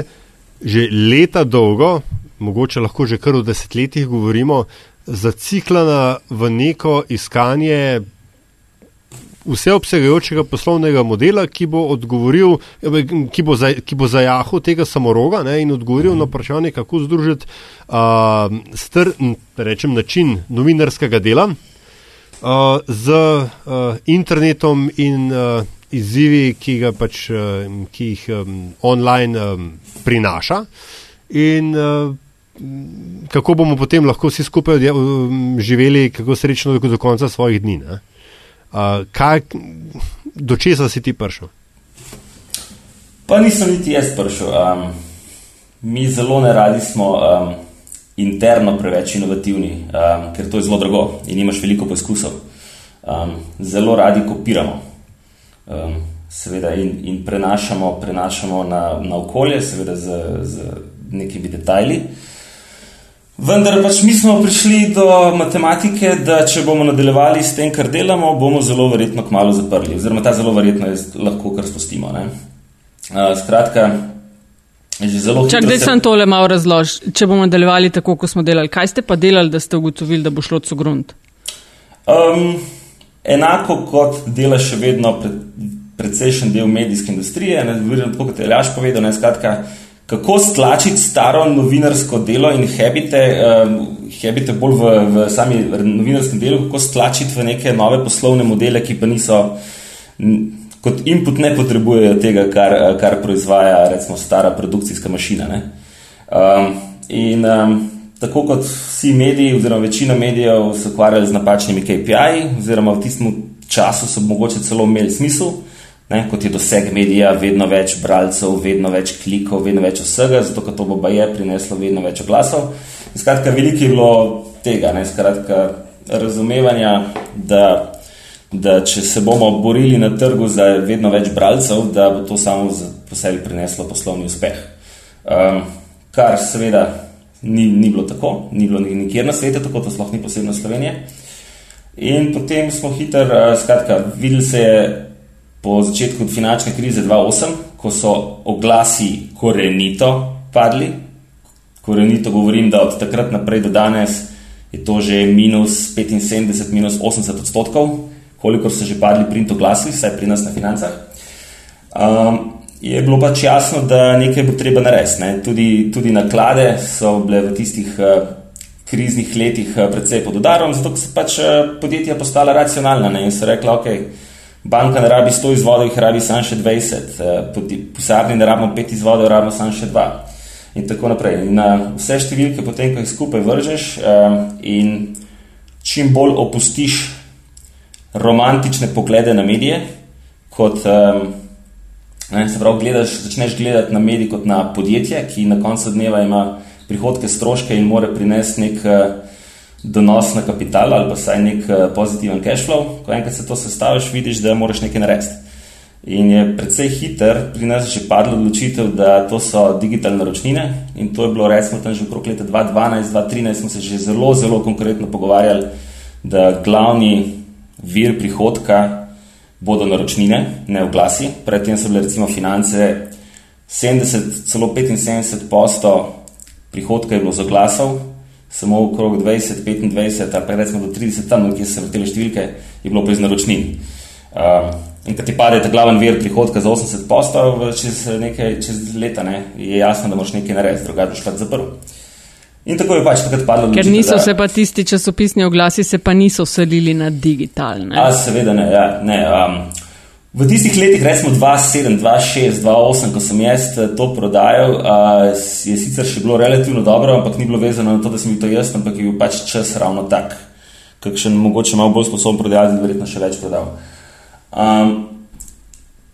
že leta dolgo, mogoče lahko že kar v desetletjih govorimo, zaciklana v neko iskanje vseobsegajočega poslovnega modela, ki bo odgovoril, ki bo, za, ki bo zajahal tega samoroga ne, in odgovoril mm. na vprašanje, kako združiti uh, str, rečem, način novinarskega dela uh, z uh, internetom in uh, izzivi, ki, pač, uh, ki jih um, online um, prinaša. In, uh, Kako bomo potem lahko vsi skupaj živeli, kako srečno do konca svojih dni? Ne? Uh, kaj, do česa si ti prišel? Pa nisem niti jaz prišel. Um, mi zelo ne radi smo um, interno preveč inovativni, um, ker to je zelo drago in imaš veliko poskusov. Um, zelo radi kopiramo. Um, seveda in, in prenašamo, prenašamo na, na okolje, seveda z, z nekimi detajli. Vendar pač mi smo prišli do matematike, da če bomo nadaljevali s tem, kar delamo, bomo zelo verjetno kmalo zaprli. Oziroma, ta zelo verjetno je lahko kar spustimo. Uh, skratka, že zelo hitro. Čak, da sem tole malo razlož. Če bomo nadaljevali tako, kot smo delali, kaj ste pa delali, da ste ugotovili, da bo šlo co grunt? Um, enako kot dela še vedno pred, precejšen del medijske industrije, ne kako te je Ljaš povedal, ne skratka kako stlačiti staro novinarsko delo in habite, um, habite bolj v, v sami novinarskem delu, kako stlačiti v neke nove poslovne modele, ki pa niso, kot input ne potrebujejo tega, kar, kar proizvaja recimo stara produkcijska mašina. Um, in um, tako kot vsi mediji, oziroma večina medijev se ukvarjali z napačnimi KPI, oziroma v tistem času so mogoče celo imeli smisel, ne, kot je doseg medija, vedno več bralcev, vedno več klikov, vedno več vsega, zato ker to bo je prineslo vedno več oglasov. Skratka, veliko je bilo tega, ne, skratka, razumevanja, da, da če se bomo borili na trgu za vedno več bralcev, da bo to samo po sebi prineslo poslovni uspeh. Um, kar seveda ni, ni bilo tako, ni bilo nikjer na svetu, tako to sploh ni posebno Slovenije. In potem smo hitro, uh, skratka, videli se je po začetku finančne krize 2008, ko so oglasi korenito padli. Korenito govorim, da od takrat naprej do danes je to že minus 75, minus 80 odstotkov, koliko so že padli print oglasi, vsaj pri nas na financah. Um, je bilo pač jasno, da nekaj bo treba narediti. Ne? Tudi, tudi naklade so bile v tistih uh, kriznih letih uh, predvsej pod udarom, zato so pač uh, podjetja postala racionalna ne? in so rekla, ok. Banka ne rabi 100 izvodov, jih rabi samo še 20, eh, pisarni ne rabimo 5 izvodov, rabimo samo še 2. In tako naprej. In na vse številke, potem, ko jih skupaj vržeš, eh, in čim bolj opustiš romantične poglede na medije, kot eh, ne, se pravi, gledaš, začneš gledati na medije kot na podjetje, ki na koncu dneva ima prihodke, stroške in more prinesti nek donos na kapital ali pa vsaj nek eh, pozitiven cash flow. Ko enkrat se to sestaviš, vidiš, da moraš nekaj narediti. In je predvsej hiter, pri nas je že padla odločitev, da to so digitalne naročnine in to je bilo recimo tam že okrog leta 2012-2013 smo se že zelo, zelo konkretno pogovarjali, da glavni vir prihodka bodo naročnine, ne oglasi. Predtem so bile recimo finance 70, celo 75 posto prihodka je bilo z oglasov, samo okrog 20, 25, ali pa recimo do 30, tam, kjer se vrtele številke, je bilo brez naročnin. Um, in kad ti pade ta glaven vir prihodka za 80 postov čez nekaj čez leta, ne, je jasno, da moraš nekaj narediti, drugače boš pač zaprl. In tako je pač takrat padlo. Ker niso da, se pa tisti časopisni oglasi, se pa niso selili na digitalne. A, seveda ne, ja, ne. Um, V tistih letih, recimo 2007, 2006, 2008, ko sem jaz eh, to prodajal, je sicer še bilo relativno dobro, ampak ni bilo vezano na to, da sem bil to jaz, ampak je bil pač čas ravno tak, kakšen mogoče malo bolj sposoben prodajati, verjetno še več prodal. Um,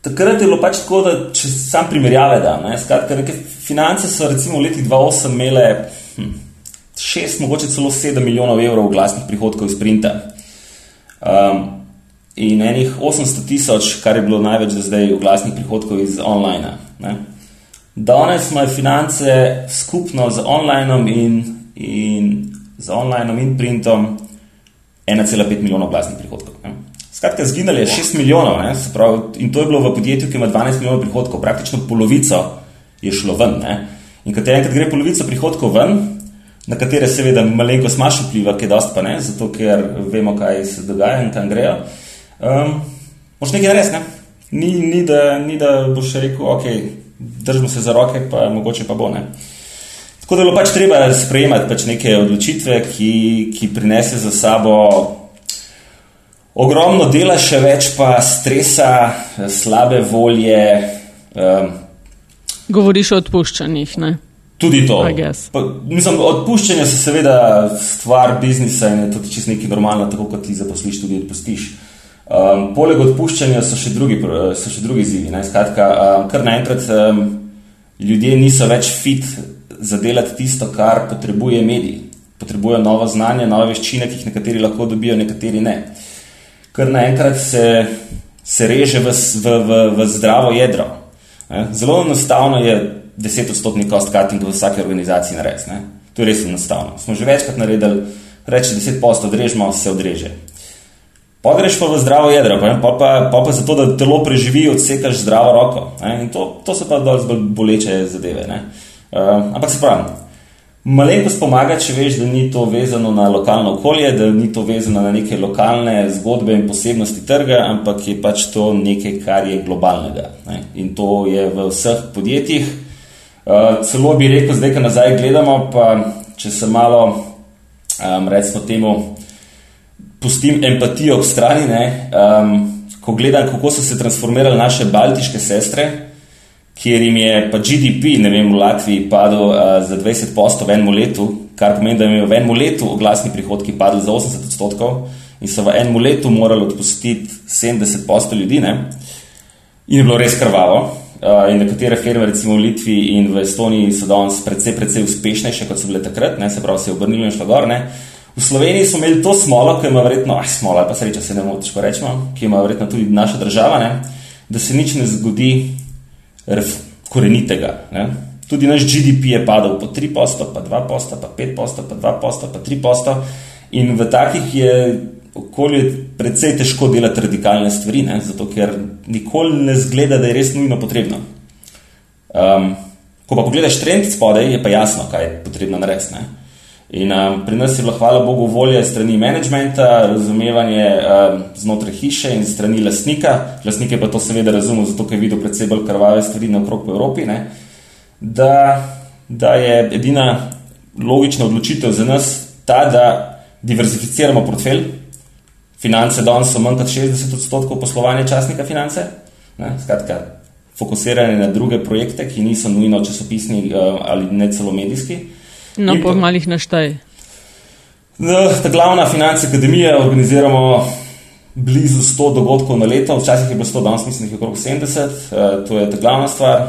takrat je bilo pač tako, da če sam primerjave dam, ne, skratka, neke finance so recimo v letih 2008 imele hm, 6, mogoče celo 7 milijonov evrov glasnih prihodkov iz printa. Um, in enih 800 tisoč, kar je bilo največ do zdaj oglasnih prihodkov iz online. Ne. Danes imajo finance skupno z online in, in, z online in printom 1,5 milijona oglasnih prihodkov. Ne. Skratka, zginili je 6 milijonov ne, pravi, in to je bilo v podjetju, ki ima 12 milijonov prihodkov, praktično polovico je šlo ven. Ne. In ko te enkrat gre polovico prihodkov ven, na katere seveda malenkost imaš vpliva, ki je dost pa ne, zato ker vemo, kaj se dogaja in kam grejo, um, moš nekaj narediti. Ne. Ni, ni, da, ni da boš rekel, ok, držimo se za roke, pa mogoče pa bo ne. Tako da je bilo pač treba sprejemati pač neke odločitve, ki, ki prinese za sabo ogromno dela, še več pa stresa, slabe volje. Um, Govoriš o odpuščanjih, ne? Tudi to. Pa, mislim, odpuščanje je seveda stvar biznisa in je tudi čisto nekaj normalno, tako kot ti zaposliš, tudi odpustiš. Um, poleg odpuščanja so še drugi, so še drugi izzivi. Skratka, um, kar naenkrat um, ljudje niso več fit za delati tisto, kar potrebuje mediji. Potrebujejo novo znanje, nove veščine, ki jih nekateri lahko dobijo, nekateri ne. Kar naenkrat se, se reže v, v, v, v zdravo jedro. Zelo enostavno je 10-odstotni cost cutting v vsaki organizaciji narediti. To je res enostavno. Smo že večkrat naredili, reči 10 posto, odrežemo, se odreže. Pogreš pa v zdravo jedro, pa, pa, pa, pa, pa zato, da telo preživi, odsekaš zdravo roko. To, to so pa bolj boleče zadeve. Uh, ampak se pravi, Malenkost pomaga, če veš, da ni to vezano na lokalno okolje, da ni to vezano na neke lokalne zgodbe in posebnosti trga, ampak je pač to nekaj, kar je globalnega. Ne? In to je v vseh podjetjih. Uh, celo bi rekel, zdaj, ko nazaj gledamo, pa če se malo, um, recimo, temu, pustim empatijo ob strani, um, ko gledam, kako so se transformirale naše baltiške sestre kjer jim je pa GDP, ne vem, v Latviji padel uh, za 20 posto v enem letu, kar pomeni, da jim je v enem letu oglasni prihodki padli za 80 odstotkov in so v enem letu morali odpustiti 70 posto ljudi. Ne? In je bilo res krvavo. Uh, in nekatere firme, recimo v Litvi in v Estoniji, so danes precej, precej uspešnejše, kot so bile takrat, ne? se pravi, se je obrnilo in šlo gor. Ne? V Sloveniji smo imeli to smolo, ki ima verjetno, ah, smola, pa sreča se ne moremo težko reči, ki ima verjetno tudi naša država, ne? da se nič ne zgodi korenitega. Ne? Tudi naš GDP je padel po 3 posto, pa 2 posto, pa 5 posto, pa 2 posto, pa 3 posto. In v takih je okolju precej težko delati radikalne stvari, ne? zato ker nikoli ne zgleda, da je res nujno potrebno. Um, ko pa pogledaš trend spodaj, je pa jasno, kaj je potrebno narediti. In um, pri nas je bilo, hvala Bogu, volja strani menedžmenta, razumevanje um, znotraj hiše in strani lastnika. Lastnik je pa to seveda razumel, zato ker je videl predvsej bolj krvave stvari naokrog po Evropi. Da, da je edina logična odločitev za nas ta, da diverzificiramo portfelj. Finance danes so manj kot 60 odstotkov poslovanja časnika finance. Ne, skratka, fokusiranje na druge projekte, ki niso nujno časopisni uh, ali ne celo medijski. No, po malih naštaj. Ta glavna finančna akademija organiziramo blizu 100 dogodkov na leto, včasih je bilo 100, danes mislim, da je okrog 70, uh, to je ta glavna stvar.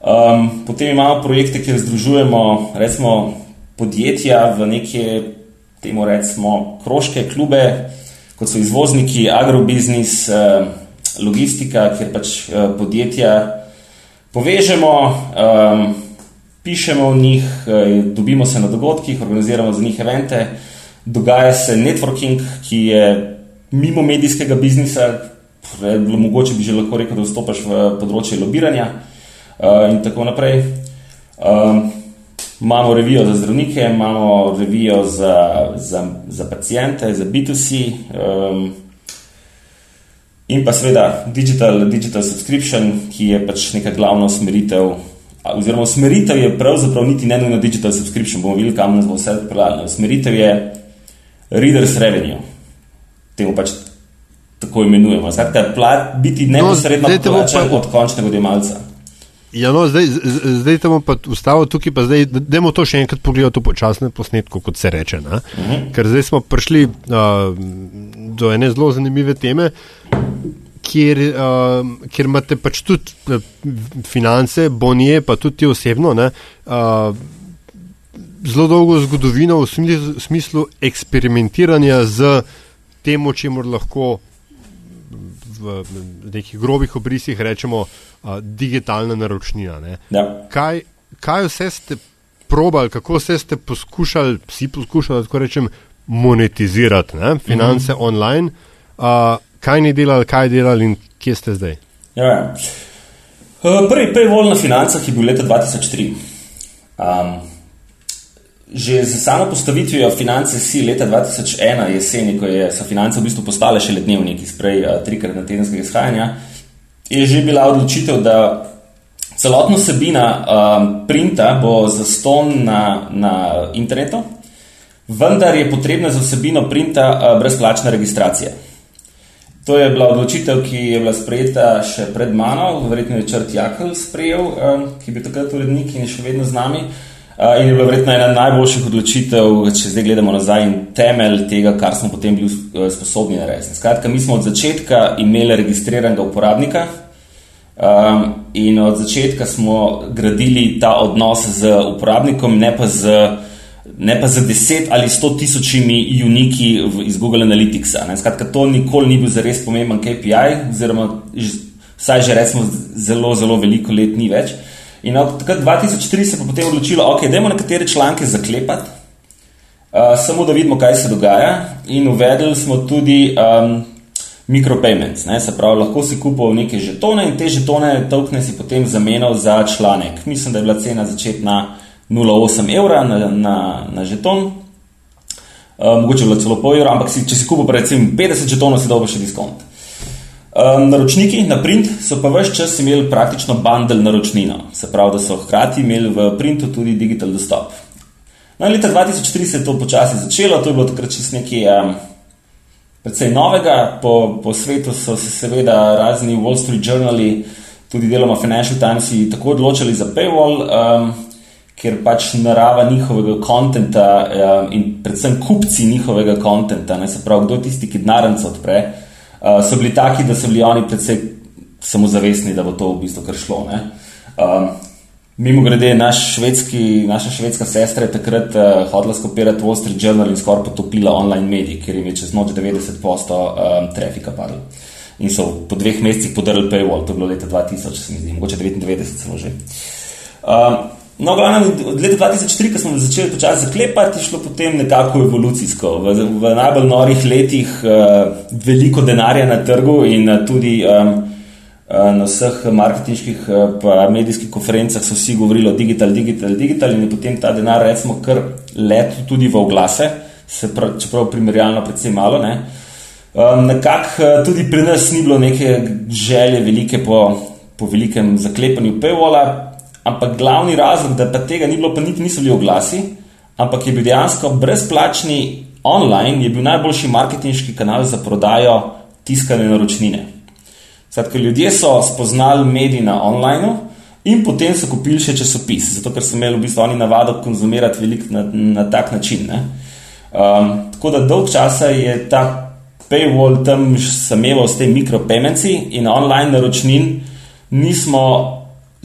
Um, potem imamo projekte, kjer združujemo recimo, podjetja v neke, temu recimo, kroške klube, kot so izvozniki, agrobiznis, uh, logistika, kjer pač uh, podjetja povežemo. Um, pišemo o njih, eh, dobimo se na dogodkih, organiziramo za njih evente, dogaja se networking, ki je mimo medijskega biznisa, bilo mogoče bi že lahko rekel, da vstopaš v področje lobiranja uh, in tako naprej. Um, imamo revijo za zdravnike, imamo revijo za, za, za pacijente, za B2C um, in pa seveda digital, digital subscription, ki je pač neka glavna usmeritev oziroma usmeritev je pravzaprav niti ne nujno digital subscription, bomo videli, kam nas bo vse pripeljalo. Usmeritev je readers revenue, temu pač tako imenujemo. Skratka, biti no, neposredno no, plačan pa... od končnega odjemalca. Ja, no, zdaj, zdaj bom pa ustavil tukaj, pa zdaj, dajmo to še enkrat pogledati v počasnem posnetku, kot se reče. Uh mhm. -huh. Ker zdaj smo prišli uh, do ene zelo zanimive teme, kjer, uh, kjer imate pač tudi uh, finance, bonije, pa tudi ti osebno, ne, uh, zelo dolgo zgodovino v smislu, smislu eksperimentiranja z temu, čemu lahko v nekih grobih obrisih rečemo uh, digitalna naročnina. Ja. Kaj, kaj vse ste probali, kako vse ste poskušali, vsi poskušali, tako rečem, monetizirati ne? finance mm -hmm. online? Uh, kaj ni delali, kaj delali in kje ste zdaj? Ja, ja. Prvi paywall na financah je bil leta 2003. Um, že z samo postavitvijo finance si leta 2001 jeseni, ko je, so finance v bistvu postale še le dnevniki, sprej uh, trikrat na tedenskega izhajanja, je že bila odločitev, da celotna sebina um, printa bo zaston na, na internetu, vendar je potrebna za vsebino printa uh, brezplačna registracija. To je bila odločitev, ki je bila sprejeta še pred mano, verjetno je črt Jakl sprejel, ki je bil takrat urednik in je še vedno z nami. Uh, in je bila verjetno ena najboljših odločitev, če zdaj gledamo nazaj, in temelj tega, kar smo potem bili uh, sposobni narediti. Skratka, mi smo od začetka imeli registriranega uporabnika in od začetka smo gradili ta odnos z uporabnikom, ne pa z, ne pa z deset ali sto tisočimi uniki iz Google Analyticsa. Ne. Skratka, to nikoli ni bil zares pomemben KPI, oziroma vsaj že recimo zelo, zelo veliko let ni več. In od takrat 2003 se je potem odločilo, da okay, idemo nekatere članke zaklepati, uh, samo da vidimo, kaj se dogaja. In uvedli smo tudi um, micropayments, ne? se pravi, lahko si kupil neke žetone in te žetone tokne si potem zamenjal za članek. Mislim, da je bila cena začetna 0,8 evra na, na, na žeton. Uh, mogoče je bilo celo pol evra, ampak si, če si kupil, recimo, 50 žetonov, si dobil še diskont. Um, naročniki na print so pa vse čas imeli praktično bundle naročnino, se pravi, da so hkrati imeli v printu tudi digital dostop. No, leta 2003 se je to počasi začelo, to je bilo takrat čist nekaj um, precej novega. Po, po svetu so se seveda razni Wall Street Journali, tudi deloma Financial Times, tako odločili za paywall, um, ker pač narava njihovega kontenta um, in predvsem kupci njihovega kontenta, se pravi, kdo je tisti, ki denarnico odpre. Uh, so bili taki, da so bili oni predvsej samozavestni, da bo to v bistvu kar šlo. Uh, Mimo grede, naš švedski, naša švedska sestra je takrat uh, hodila skopirati Wall Street Journal in skoraj potopila online medij, ker jim je čez noč 90% um, trafika padlo. In so po dveh mesecih podarili paywall, to je bilo leta 2000, se mi zdi, mogoče 99 celo že. Um, No, glavno, od leta 2003, ko smo začeli počasi zaklepati, je šlo potem nekako evolucijsko. V, v najbolj norih letih uh, veliko denarja na trgu in uh, tudi um, uh, na vseh marketinških in uh, medijskih konferencah so vsi govorili o digital, digital, digital in je potem ta denar, recimo, kar letel tudi v oglase, se prav, čeprav primerjalno predvsem malo. Ne. Um, nekako uh, tudi pri nas ni bilo neke želje velike po, po velikem zaklepanju paywalla. Ampak glavni razlog, da pa tega ni bilo, pa niti niso bili oglasi, ampak je bil dejansko brezplačni online, je bil najboljši marketinški kanal za prodajo tiskane naročnine. Skratka, ljudje so spoznali medije na online in potem so kupili še časopis, zato ker so imeli v bistvu oni navado konzumirati veliko na, na tak način. Um, tako da dolg časa je ta paywall tam sameval s tem mikropemenci in online naročnin nismo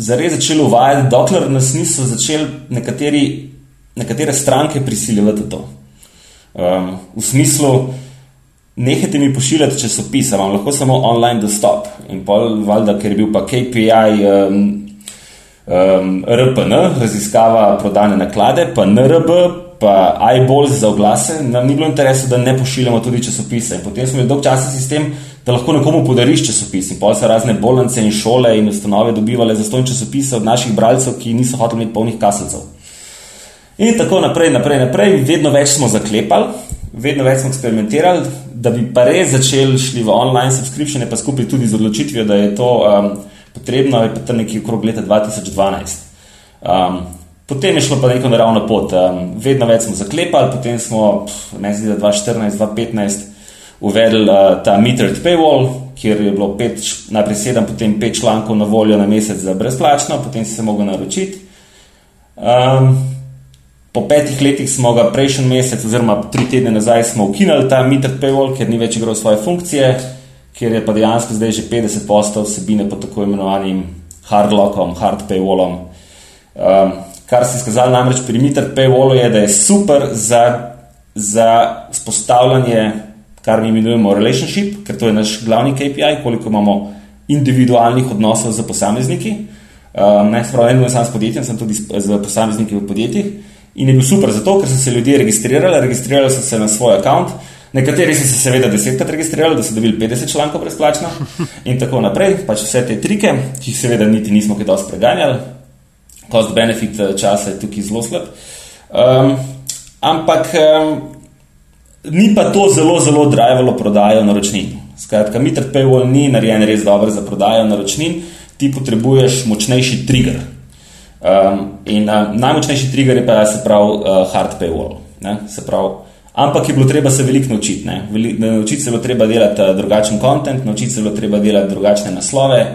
zares začeli uvajati, dokler nas niso začeli nekateri, nekatere stranke prisiljevati to. Um, v smislu, nehajte mi pošiljati časopise, vam lahko samo online dostop. In pol, valjda, ker je bil pa KPI um, um, RPN, raziskava prodane naklade, pa NRB, pa iBalls za oglase, nam ni bilo interesa, da ne pošiljamo tudi časopise. Potem smo imeli dolg časa sistem, da lahko nekomu podariš časopis. In pa so razne bolnice in šole in ustanove dobivale za stojne časopise od naših bralcev, ki niso hoteli imeti polnih kaselcev. In tako naprej, naprej, naprej, vedno več smo zaklepali, vedno več smo eksperimentirali, da bi pa res začeli šli v online subscription, pa skupaj tudi z odločitvijo, da je to um, potrebno, je pa tam nekje okrog leta 2012. Um, potem je šlo pa neko naravno pot. Um, vedno več smo zaklepali, potem smo, pff, ne zdi, da 2014, 2015 uvedli uh, ta metered paywall, kjer je bilo pet, najprej sedem, potem pet člankov na voljo na mesec za brezplačno, potem si se mogel naročiti. Um, po petih letih smo ga prejšnji mesec, oziroma tri tedne nazaj, smo ukinili ta metered paywall, ker ni več igral svoje funkcije, ker je pa dejansko zdaj že 50 postov vsebine pod tako imenovanim hardlockom, hard paywallom. Um, kar se je skazalo namreč pri metered paywallu, je, da je super za, za spostavljanje kar imenujemo relationship, ker to je naš glavni KPI, koliko imamo individualnih odnosov z posamezniki. Um, ne, samo s podjetjem, sem tudi z posamezniki v podjetjih. In je bil super zato, ker so se ljudje registrirali, registrirali so se na svoj račun. Nekateri so se seveda desetkrat registrirali, da so dobili 50 člankov brezplačno in tako naprej. Pač vse te trike, ki jih seveda niti nismo kaj dosti preganjali, cost benefit eh, časa je tukaj zelo slab. Um, ampak um, ni pa to zelo, zelo drivalo prodajo naročnin. Skratka, Mitred Paywall ni narejen res dobro za prodajo naročnin, ti potrebuješ močnejši trigger. Um, in uh, najmočnejši trigger je pa se pravi uh, hard paywall. Ne, se pravi, ampak je bilo treba se veliko naučiti. Naučiti se je bilo treba delati uh, drugačen kontent, naučiti se je bilo treba delati drugačne naslove,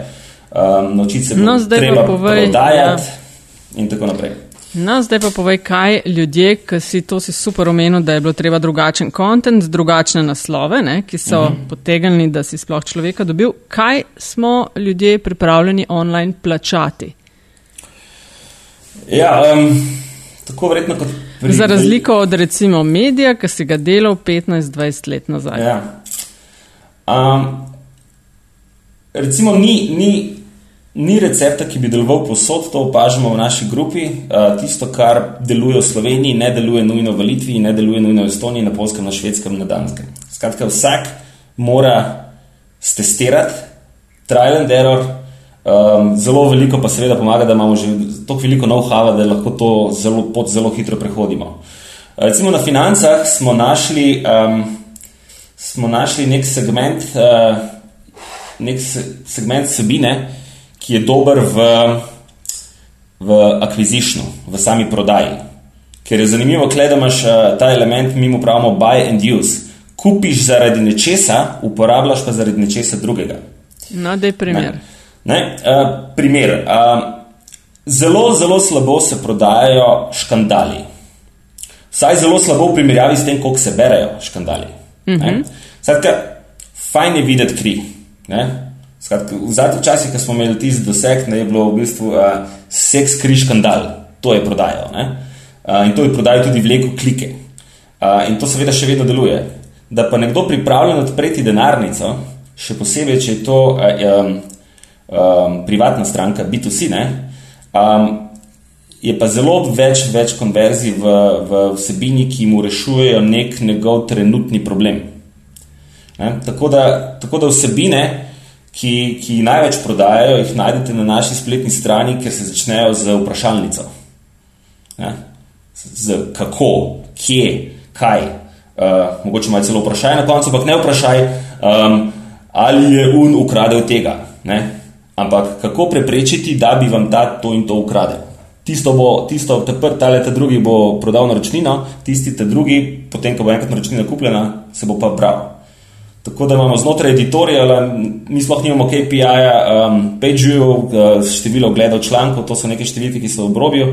um, naučiti se je bilo no, treba povej, prodajati ja. in tako naprej. No, zdaj pa povej, kaj ljudje, ki si to si super omenil, da je bilo treba drugačen kontent, drugačne naslove, ne, ki so uh mhm. -huh. potegnili, da si sploh človeka dobil. Kaj smo ljudje pripravljeni online plačati? Ja, um, tako verjetno kot. Pri... Za razliko od recimo medija, ki si ga delal 15-20 let nazaj. Ja. Um, recimo ni, ni, ni recepta, ki bi deloval posod, to opažamo v naši grupi. Uh, tisto, kar deluje v Sloveniji, ne deluje nujno v Litvi, ne deluje nujno v Estoniji, na Polskem, na Švedskem, na Danskem. Skratka, vsak mora stestirati, trial and error. Um, zelo veliko pa seveda pomaga, da imamo že tako veliko know-how, da lahko to zelo, pot zelo hitro prehodimo. Recimo na financah smo našli, um, smo našli nek segment, uh, segment sebine, ki je dober v, v akviziciju, v sami prodaji. Ker je zanimivo, da imaš uh, ta element, mi mu pravimo buy and use. Kupiš zaradi nečesa, uporabljaš pa zaradi nečesa drugega. No, da je primer. Ne? Ne, uh, primer. Uh, zelo, zelo slabo se prodajajo škandali. Vsaj zelo slabo v primerjavi s tem, koliko se berajo škandali. Mm -hmm. Skratka, fajn je videti kri. Skratka, v zadnjih časih, ko smo imeli tisti doseg, ne, je bilo v bistvu uh, seks kri škandal, to je prodajal. Uh, in to je prodajal tudi vleko klike. Uh, in to seveda še vedno deluje. Da pa nekdo pripravljen odpreti denarnico, še posebej, če je to. Um, um, privatna stranka, B2C, ne, um, je pa zelo več, več konverzij v, v vsebini, ki mu rešujejo nek njegov trenutni problem. Ne, tako, da, tako da vsebine, ki, ki največ prodajajo, jih najdete na naši spletni strani, ker se začnejo z vprašalnico. Ne, z kako, kje, kaj. Uh, mogoče malo celo vprašaj na koncu, ampak ne vprašaj, um, ali je un ukradel tega. Ne? Ampak kako preprečiti, da bi vam ta to in to ukradel? Tisto bo, tisto, te prvi, ta leta drugi bo prodal naročnino, tisti, te drugi, potem, ko bo enkrat naročnina kupljena, se bo pa bral. Tako da imamo znotraj editorija, mi sploh nimamo KPI-ja, um, page-view, uh, število gledal člankov, to so neke številke, ki so v obrobju,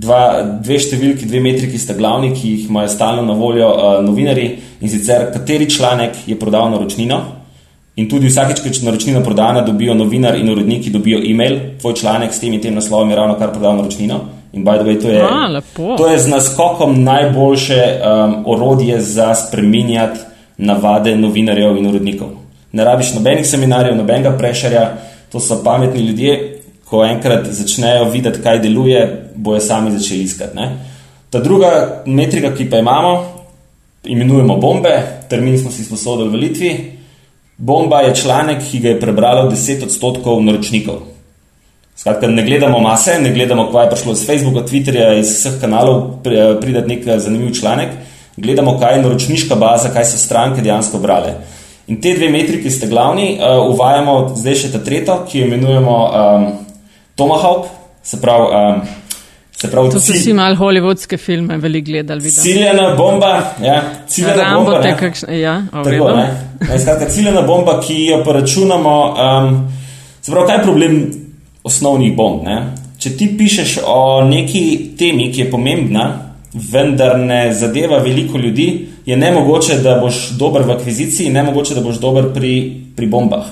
dva, dve številki, dve metriki sta glavni, ki jih imajo stalno na voljo uh, novinari in sicer kateri članek je prodal naročnino, In tudi vsakeč, ko je naročnina prodana, dobijo novinar in uredniki dobijo e-mail, tvoj članek s tem in tem naslovom je ravno kar prodal naročnino. In by the way, to je, A, to je z naskokom najboljše um, orodje za spreminjati navade novinarjev in urednikov. Ne rabiš nobenih seminarjev, nobenega prešarja, to so pametni ljudje, ko enkrat začnejo videti, kaj deluje, bojo sami začeli iskati. Ne? Ta druga metrika, ki pa imamo, imenujemo bombe, termin smo si sposodili v Litvi. Bomba je članek, ki ga je prebralo 10 odstotkov naročnikov. Skratka, ne gledamo mase, ne gledamo, kaj je prišlo iz Facebooka, Twitterja, iz vseh kanalov, prideti nek zanimiv članek, gledamo, kaj je naročniška baza, kaj so stranke dejansko brale. In te dve metriki ste glavni, uh, uvajamo zdaj še ta tretjo, ki jo imenujemo um, Tomahawk, se pravi. Um, Pravi, to so vsi malo hollywoodske filme, veliko gledali. Ciljena bomba, ja, ciljena Rambo bomba. Ne? Kakšne, ja, Tako, ne? Ne, skratka, ciljena bomba, ki jo pa računamo. Um, se pravi, kaj je problem osnovnih bomb? Ne? Če ti pišeš o neki temi, ki je pomembna, vendar ne zadeva veliko ljudi, je ne mogoče, da boš dober v akviziciji, ne mogoče, da boš dober pri, pri bombah.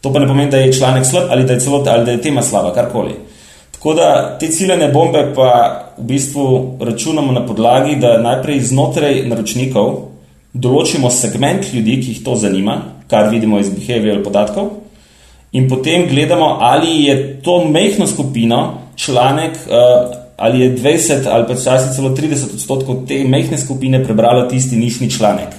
To pa ne pomeni, da je članek slab ali da je celota ali da je tema slaba, karkoli. Tako da te ciljne bombe pa v bistvu računamo na podlagi, da najprej znotraj naročnikov določimo segment ljudi, ki jih to zanima, kar vidimo iz behavioral podatkov, in potem gledamo, ali je to mehko skupino članek, uh, ali je 20 ali pa včasih celo 30 odstotkov te mehke skupine prebralo tisti nišni članek.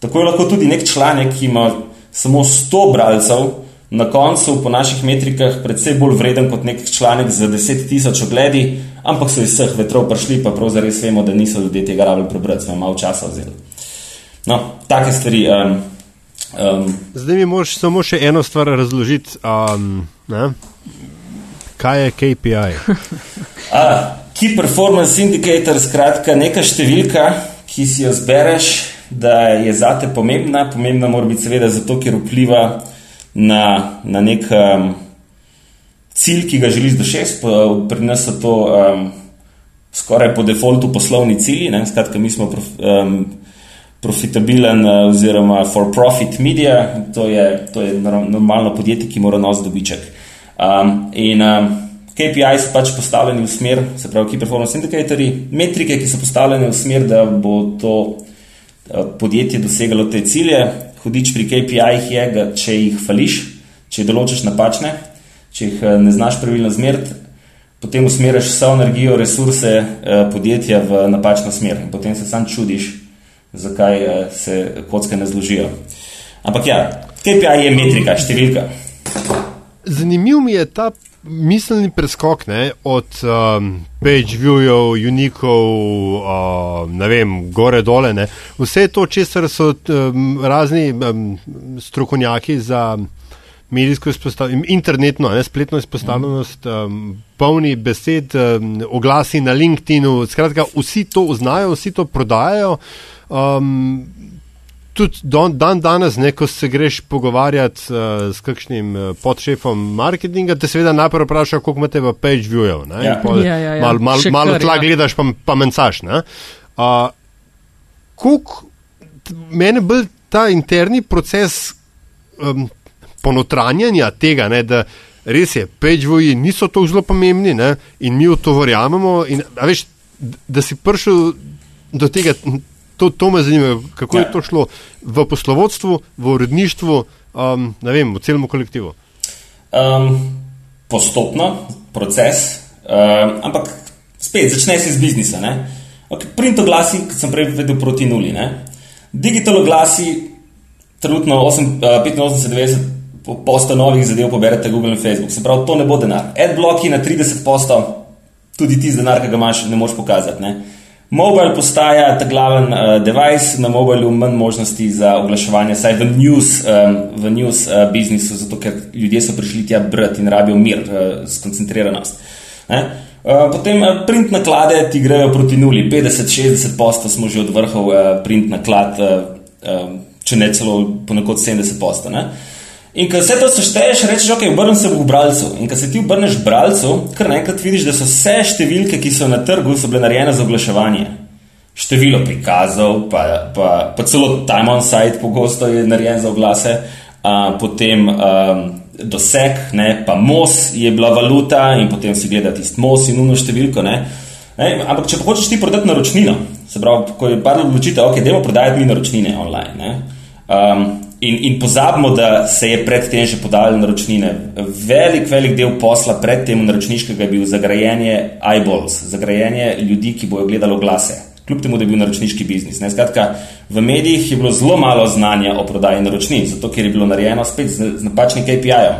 Tako je lahko tudi nek članek, ki ima samo 100 bralcev, na koncu po naših metrikah predvsej bolj vreden kot nek članek za 10 tisoč ogledi, ampak so iz vseh vetrov prišli, pa prav zares vemo, da niso ljudje tega rabili prebrati, smo malo časa vzeli. No, take stvari. Um, um, Zdaj mi moraš samo še eno stvar razložiti. Um, Kaj je KPI? A, key Performance Indicator, skratka, neka številka, ki si jo zbereš, da je zate pomembna. Pomembna mora biti seveda zato, ker vpliva na, na nek um, cilj, ki ga želiš doseči. Pri nas so to um, skoraj po defaultu poslovni cilji. Ne? Skratka, mi smo prof, um, profitabilen uh, oziroma for-profit media, to je, to je normalno podjetje, ki mora nositi dobiček. Um, in um, KPI so pač postavljeni v smer, se pravi, key performance indicatorji, metrike, ki so postavljene v smer, da bo to uh, podjetje dosegalo te cilje. Hudič pri KPI-jih je, da če jih fališ, če jih določiš napačne, če jih uh, ne znaš pravilno zmeriti, potem usmeriš vso energijo, resurse uh, podjetja v napačno smer in potem se sam čudiš, zakaj se kocke ne zložijo. Ampak ja, KPI je metrika, številka zanimiv mi je ta miselni preskok ne, od um, page viewov, unikov, uh, ne vem, gore dole. Ne. Vse to, česar so um, razni um, strokovnjaki za medijsko izpostavljenost, internetno, ne, spletno izpostavljenost, um, polni besed, um, oglasi na LinkedIn-u. Skratka, vsi to znajo, vsi to prodajajo. Um, tudi don, dan danes, ne, ko se greš pogovarjati uh, s kakšnim uh, podšefom marketinga, te seveda najprej vpraša, koliko imate v page view-jev. Ja. Ja, ja, ja. Malo mal, mal tla ja. gledaš, pa, pa mencaš. Uh, mene bolj ta interni proces um, ponotranjanja tega, ne, da res je, page view-ji niso tako zelo pomembni ne, in mi v to verjamemo. In, veš, da si prišel do tega to, to me zanima, kako ja. je to šlo v poslovodstvu, v uredništvu, um, vem, v celem kolektivu. Um, postopno, proces, um, ampak spet začne se z biznisa. Okay, print oglasi, kot sem prej vedel, proti nuli. Ne? Digital oglasi, trenutno 85-90 posta novih zadev poberete Google in Facebook. Se pravi, to ne bo denar. Adblocki na 30 posta, tudi ti denar, ki ga imaš, ne moš pokazati. Ne? Mobile postaja ta glaven uh, device, na mobilu manj možnosti za oglaševanje, saj v news, um, v news uh, biznisu, zato ker ljudje so prišli tja brati in rabijo mir, uh, skoncentriranost. Uh, potem uh, print naklade ti grejo proti nuli, 50-60 posto smo že od vrhov uh, print naklad, uh, uh, če ne celo ponekod 70 posto. Uh, In ko vse to sešteješ, rečeš, ok, obrnem se v bralcu. In ko se ti obrneš v bralcu, kar naenkrat vidiš, da so vse številke, ki so na trgu, so bile narejene za oglaševanje. Število prikazov, pa, pa, pa celo time on site, pogosto je narejen za oglase, a, potem a, doseg, ne, pa MOS je bila valuta in potem si gledati tisti MOS in uno številko. Ne. Ne, ampak če hočeš ti prodati naročnino, se pravi, ko je padlo odločitev, ok, dajmo prodajati mi naročnine online. Ne, um, In, in pozabimo, da se je predtem že podajalo naročnine. Velik, velik del posla predtem naročniškega je bil zagrajenje eyeballs, zagrajenje ljudi, ki bojo gledali glase. Kljub temu, da je bil naročniški biznis. Skratka, v medijih je bilo zelo malo znanja o prodaji naročnin, zato ker je bilo narejeno spet z, z napačnim KPI-jem.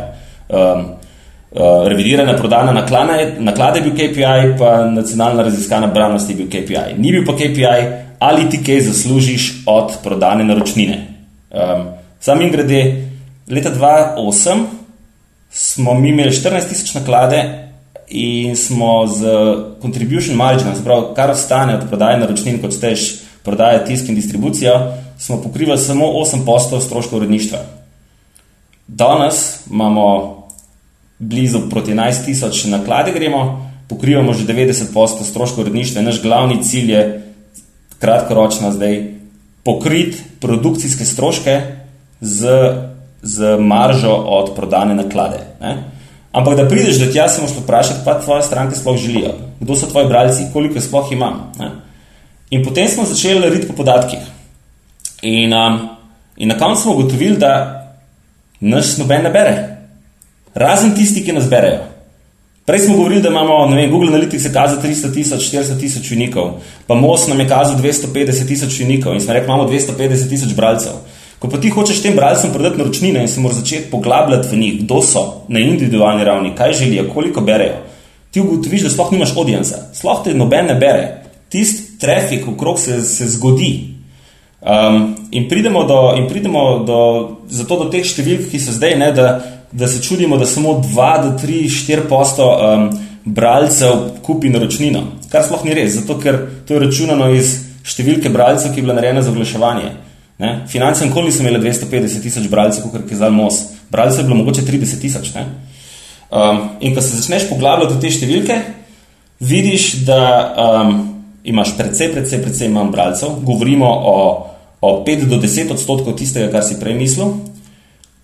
Um, uh, revidirana prodana naklada je bil KPI, pa nacionalna raziskana branost je bil KPI. Ni bil pa KPI, ali ti kaj zaslužiš od prodane naročnine. Um, Sam in grede, leta 2008 smo mi imeli 14 tisoč naklade in smo z contribution margin, se pravi, kar ostane od prodaje naročnin, kot steš prodaje tisk in distribucijo, smo pokrivali samo 8 postov stroškov uredništva. Danes imamo blizu proti 11 tisoč naklade gremo, pokrivamo že 90 postov stroškov uredništva in naš glavni cilj je kratkoročno zdaj pokriti produkcijske stroške, z, z maržo od prodane naklade. Ne? Ampak da prideš do tja, se moraš vprašati, pa tvoje stranke sploh želijo, kdo so tvoji bralci, koliko jih sploh imam. Ne? In potem smo začeli narediti po podatkih. In, um, in na koncu smo ugotovili, da nas noben ne bere, razen tisti, ki nas berejo. Prej smo govorili, da imamo vem, Google Analytics kazal 300 tisoč, 400 tisoč unikov, pa Most nam je kazal 250 tisoč unikov in smo rekli, imamo 250 tisoč bralcev. Ko pa ti hočeš tem bralcem prodati naročnine in se moraš začeti poglabljati v njih, kdo so na individualni ravni, kaj želijo, koliko berejo, ti ugotoviš, da sploh nimaš audienca, sploh te noben ne bere, tisti trafik okrog se, se zgodi. Um, in pridemo, do, in pridemo do, zato do teh številk, ki so zdaj, ne, da, da se čudimo, da samo 2 do 3, 4 posto um, bralcev kupi naročnino. Kar sploh ni res, zato ker to je računano iz številke bralcev, ki je bila narejena za oglaševanje. Finance nikoli niso imeli 250 tisoč bralcev, kot je zdaj MOS. Bralcev je bilo mogoče 30 tisoč. Um, in ko se začneš poglabljati v te številke, vidiš, da um, imaš precej, precej, precej manj bralcev. Govorimo o, o 5 do 10 odstotkov tistega, kar si prej mislil.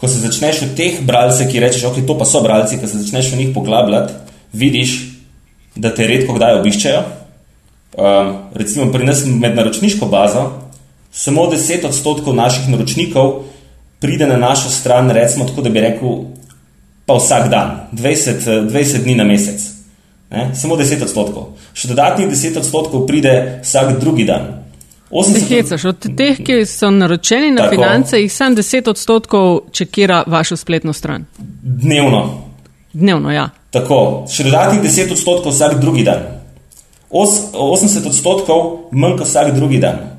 Ko se začneš v teh bralcih, ki rečeš, ok, to pa so bralci, ko se začneš v njih poglabljati, vidiš, da te redko kdaj obiščejo. Um, recimo pri nas med naročniško bazo samo 10 odstotkov naših naročnikov pride na našo stran, recimo tako, da bi rekel, pa vsak dan, 20, 20 dni na mesec. Ne? Samo 10 odstotkov. Še dodatnih 10 odstotkov pride vsak drugi dan. Hecaš, od teh, ki so naročeni na tako, finance, jih samo 10 odstotkov čekira vašo spletno stran. Dnevno. Dnevno, ja. Tako, še dodatnih 10 odstotkov vsak drugi dan. Os, 80 odstotkov manj kot vsak drugi dan.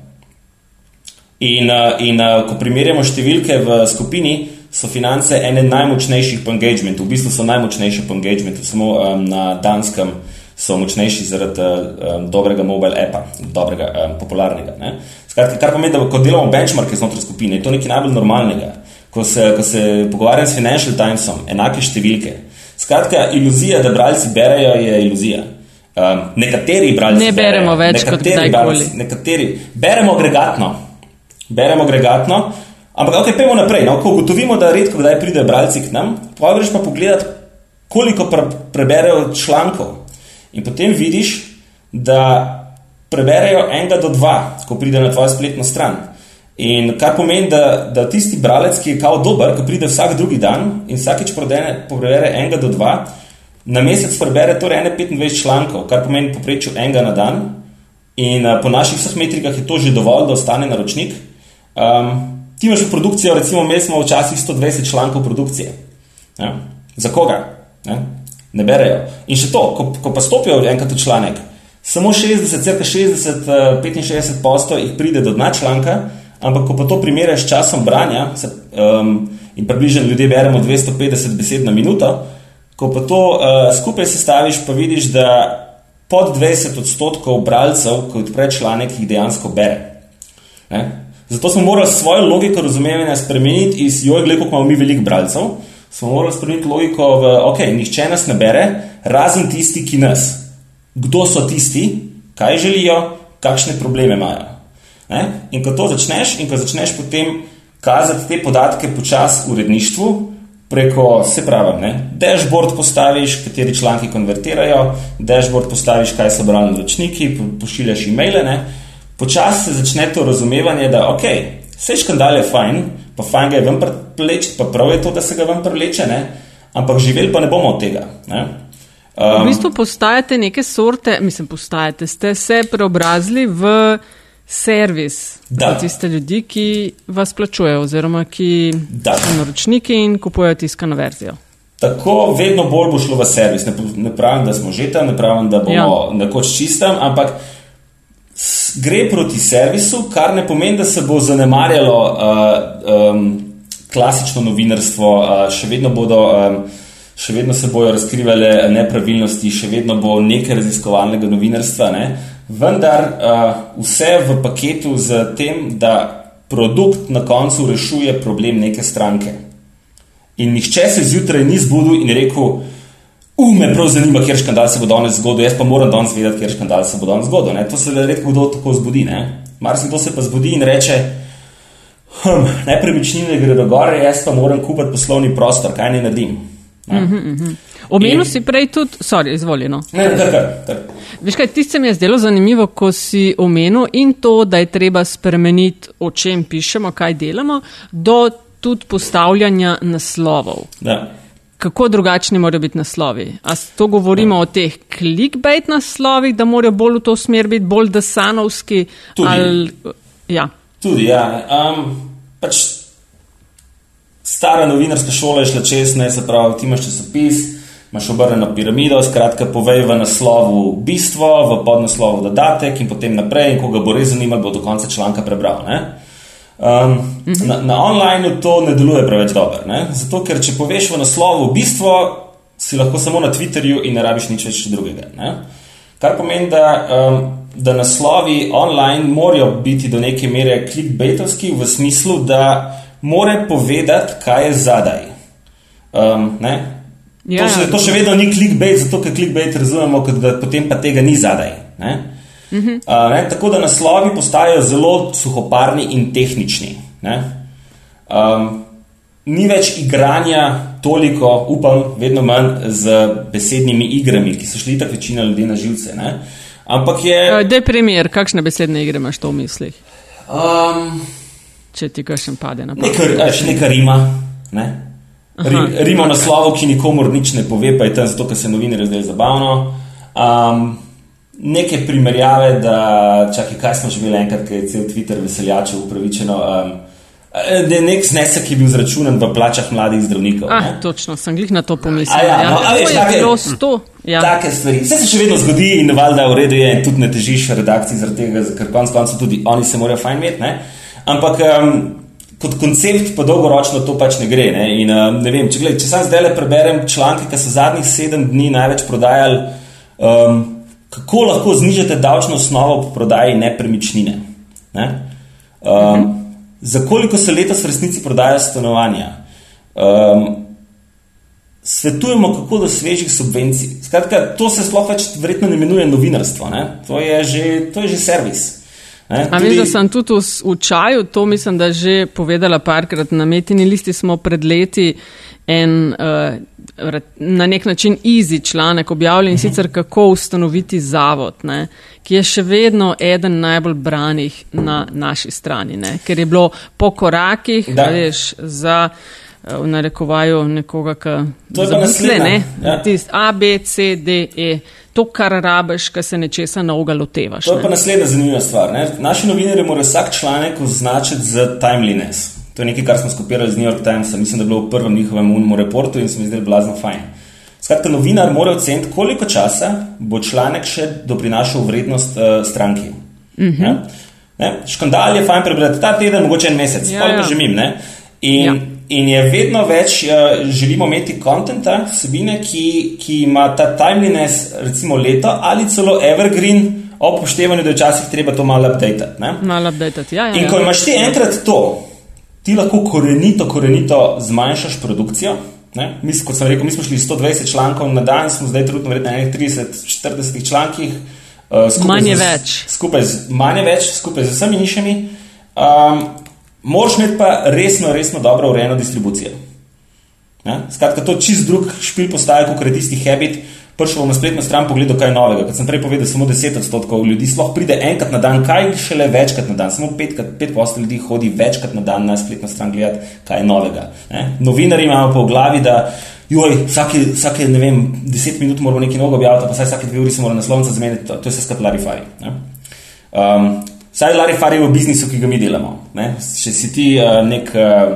In, uh, in uh, ko primerjamo številke v skupini, so finance ene najmočnejših po engagementu, v bistvu so najmočnejše po engagementu, samo um, na Danskem so močnejši zaradi um, dobrega mobile appa, dobrega, um, popularnega. Skratka, kar pomeni, da ko delamo benchmarke znotraj skupine, je to nekaj najbolj normalnega. Ko se, ko se pogovarjam s Financial Timesom, enake številke. Skratka, iluzija, da bralci berejo, je iluzija. Um, nekateri bralci ne beremo več kot kdajkoli. Nekateri beremo agregatno beremo agregatno. Ampak, ok, pojmo naprej. No? Ko ugotovimo, da redko kdaj pridejo bralci k nam, pa greš pa pogledati, koliko pre preberejo člankov. In potem vidiš, da preberejo enega do dva, ko pride na tvojo spletno stran. In kar pomeni, da, da tisti bralec, ki je kao dober, ki pride vsak drugi dan in vsakeč prebere enega do dva, na mesec prebere torej 25 člankov, kar pomeni poprečju enega na dan. In uh, po naših vseh metrikah je to že dovolj, da ostane naročnik. Um, ti imaš v produkcijo, recimo, mi smo včasih 120 člankov produkcije. Ja? Za koga? Ne? ne berejo. In še to, ko, ko pa stopijo enkrat v članek, samo 60, crka 60, 65 posto jih pride do dna članka, ampak ko pa to primerjaš s časom branja, se, um, in približno ljudje beremo 250 besed na minuto, ko pa to uh, skupaj sestaviš, pa vidiš, da pod 20 odstotkov bralcev, ko odpre članek, jih dejansko bere. Ne? Zato smo morali svojo logiko razumevanja spremeniti iz joj, glede, koliko imamo mi veliko bralcev, smo morali spremeniti logiko v, ok, nihče nas ne bere, razen tisti, ki nas. Kdo so tisti, kaj želijo, kakšne probleme imajo. Ne? In ko to začneš, in ko začneš potem kazati te podatke počas v uredništvu, preko, se pravi, ne, dashboard postaviš, kateri članki konvertirajo, dashboard postaviš, kaj so brali naročniki, pošiljaš e-maile, ne, počasi se začne to razumevanje, da ok, vse škandal je fajn, pa fajn ga je ven privleči, pa prav je to, da se ga ven privleče, ne? ampak živeli pa ne bomo od tega. Ne? Um, v bistvu postajate neke sorte, mislim, postajate, ste se preobrazili v servis za tiste ljudi, ki vas plačujejo, oziroma ki da. so naročniki in kupujejo tiskano verzijo. Tako vedno bolj bo šlo v servis. Ne, ne pravim, da smo že tam, ne pravim, da bomo ja. nekoč čistem, ampak gre proti servisu, kar ne pomeni, da se bo zanemarjalo uh, um, klasično novinarstvo, uh, še vedno bodo. Um, Še vedno se bojo razkrivale nepravilnosti, še vedno bo nekaj raziskovalnega novinarstva, ne? vendar uh, vse v paketu z tem, da produkt na koncu rešuje problem neke stranke. In nihče se zjutraj ni zbudil in rekel, Uh, me prav zanima, kje škandal se bo danes zgodil, jaz pa moram danes vedeti, kje škandal se bo danes zgodil. Ne? To se redko kdo tako zbudi. Marsikdo se pa zbudi in reče, hm, nepremičnine gre do gore, jaz pa moram kupiti poslovni prostor, kaj ne naredim. Uh -huh, uh -huh. Omenil si prej tudi, sorry, izvoljeno. Ne, kar, kar, kar. Veš kaj, tisto se mi je zdelo zanimivo, ko si omenil in to, da je treba spremeniti, o čem pišemo, kaj delamo, do tudi postavljanja naslovov. Da. Kako drugačni morajo biti naslovi? A to govorimo o teh clickbait naslovih, da morajo bolj v to smer biti, bolj desanovski? Tudi. Ali, ja. Tudi, ja. Um, pač stara novinarska šola je šla čez, ne se pravi, ti imaš časopis, imaš obrnjeno piramido, skratka, povej v naslovu bistvo, v podnaslovu dodatek in potem naprej, in koga bo res zanimalo, bo do konca članka prebral. Ne? Um, na, na online to ne deluje preveč dobro, ne? zato ker če poveš v naslovu bistvo, si lahko samo na Twitterju in ne rabiš nič več drugega. Ne? Kar pomeni, da, um, da naslovi online morajo biti do neke mere clickbaitovski v smislu, da more povedati, kaj je zadaj. Um, ne? Ja, to, še, to še vedno ni clickbait, zato ker clickbait razumemo, kot da potem pa tega ni zadaj. Ne? Uh, ne, tako da naslovi postajajo zelo suhoparni in tehnični. Ne? Um, ni več igranja toliko, upam, vedno manj z besednimi igrami, ki so šli tako večina ljudi na živce. Ne? Ampak je. Dej primer, kakšne besedne igre imaš to v mislih, Um, če ti kakšen pade na pamet? neka, veš, neka rima. Ne? Ri, rima na slovo, ki nikomor nič ne pove, pa je tam zato, ker se novinarje zdaj zabavno. Um, neke primerjave, da čakaj, kaj smo že imeli enkrat, ki je cel Twitter veseljačev upravičeno. Um, da je nek znesek, ki je bil zračunan v plačah mladih zdravnikov. Ah, ne. točno, sem glih na to pomislil. A ja, no, a veš, take- bilo sto. Ja. Take stvari. Vse se še vedno zgodi in valjda v redu je, in tudi ne težiš redakciji zaradi tega, ker konec koncev tudi oni se morajo fajn imeti. ne. Ampak um, kot koncept pa dolgoročno to pač ne gre. Ne? In, um, ne vem, če, gled, če sam zdaj le preberem članke, ki so zadnjih sedem dni največ prodajali, um, kako lahko znižate davčno osnovo po prodaji nepremičnine. Ne? Um, za koliko se letos v resnici prodaja stanovanja? Um, svetujemo, kako do svežih subvencij. Skratka, to se sploh več verjetno ne imenuje novinarstvo, ne? To, je že, to je že servis. Ne? A veš, da sem tudi v, v čaju, to mislim, da že povedala parkrat, na metini listi smo pred leti en uh, na nek način easy članek objavili in Mhm. sicer kako ustanoviti zavod, ne, ki je še vedno eden najbolj branih na naši strani, ne, ker je bilo po korakih, Da. veš, za eh, v narekovaju nekoga, ki zaposle, naslednja, ne, ja. tist A, B, C, D, E, to, kar rabiš, ki se nečesa novega lotevaš. To je ne. pa naslednja zanimiva stvar. Ne? Naši novinarji morajo vsak članek označiti z timeliness. To je nekaj, kar smo skopirali z New York Timesa, mislim, da je bilo v prvem njihovem unmu reportu in se mi zdelo blazno fajn. Skratka, novinar mora oceniti, koliko časa bo članek še doprinašal vrednost uh, stranki. Uh Mhm. -huh. ne? Škandal je fajn prebrati ta teden, mogoče en mesec, Ja, ja, pa ja. že mim. Ne? In, Ja. ja. In je vedno več, uh, želimo imeti kontenta, vsebine, ki, ki ima ta timeliness, recimo leto ali celo evergreen, ob upoštevanju, da je včasih treba to malo updatati. Malo updatati, ja, ja. In ja. ko imaš ti enkrat to, ti lahko korenito, korenito zmanjšaš produkcijo. Ne? Mi, kot sem rekel, mi smo šli 120 člankov na dan, smo zdaj trenutno verjetno na nekih 30-40 člankih. Uh, skupaj Manj je z- več. Skupaj z, manj je več, skupaj z vsemi nišami. Um, Moraš imeti pa resno, resno dobro urejeno distribucijo. Ja? Skratka, to čist drug špil postaje, kot je tisti habit. Prišel na spletno stran pogledal kaj novega. Kot sem prej povedal, samo 10 odstotkov ljudi sploh pride enkrat na dan, kaj šele večkrat na dan. Samo 5, 5 posto ljudi hodi večkrat na dan na spletno stran gledati, kaj novega. Ne? Novinari imamo pa v glavi, da joj, vsake, vsake ne vem, 10 minut moramo nekaj novega objaviti, pa vsaj vsake dve uri se mora naslovnica zamenjati, to, to je vse skupaj larifari. Um, Saj larifari je v biznisu, ki ga mi delamo. Ne? Če si ti uh, nek uh,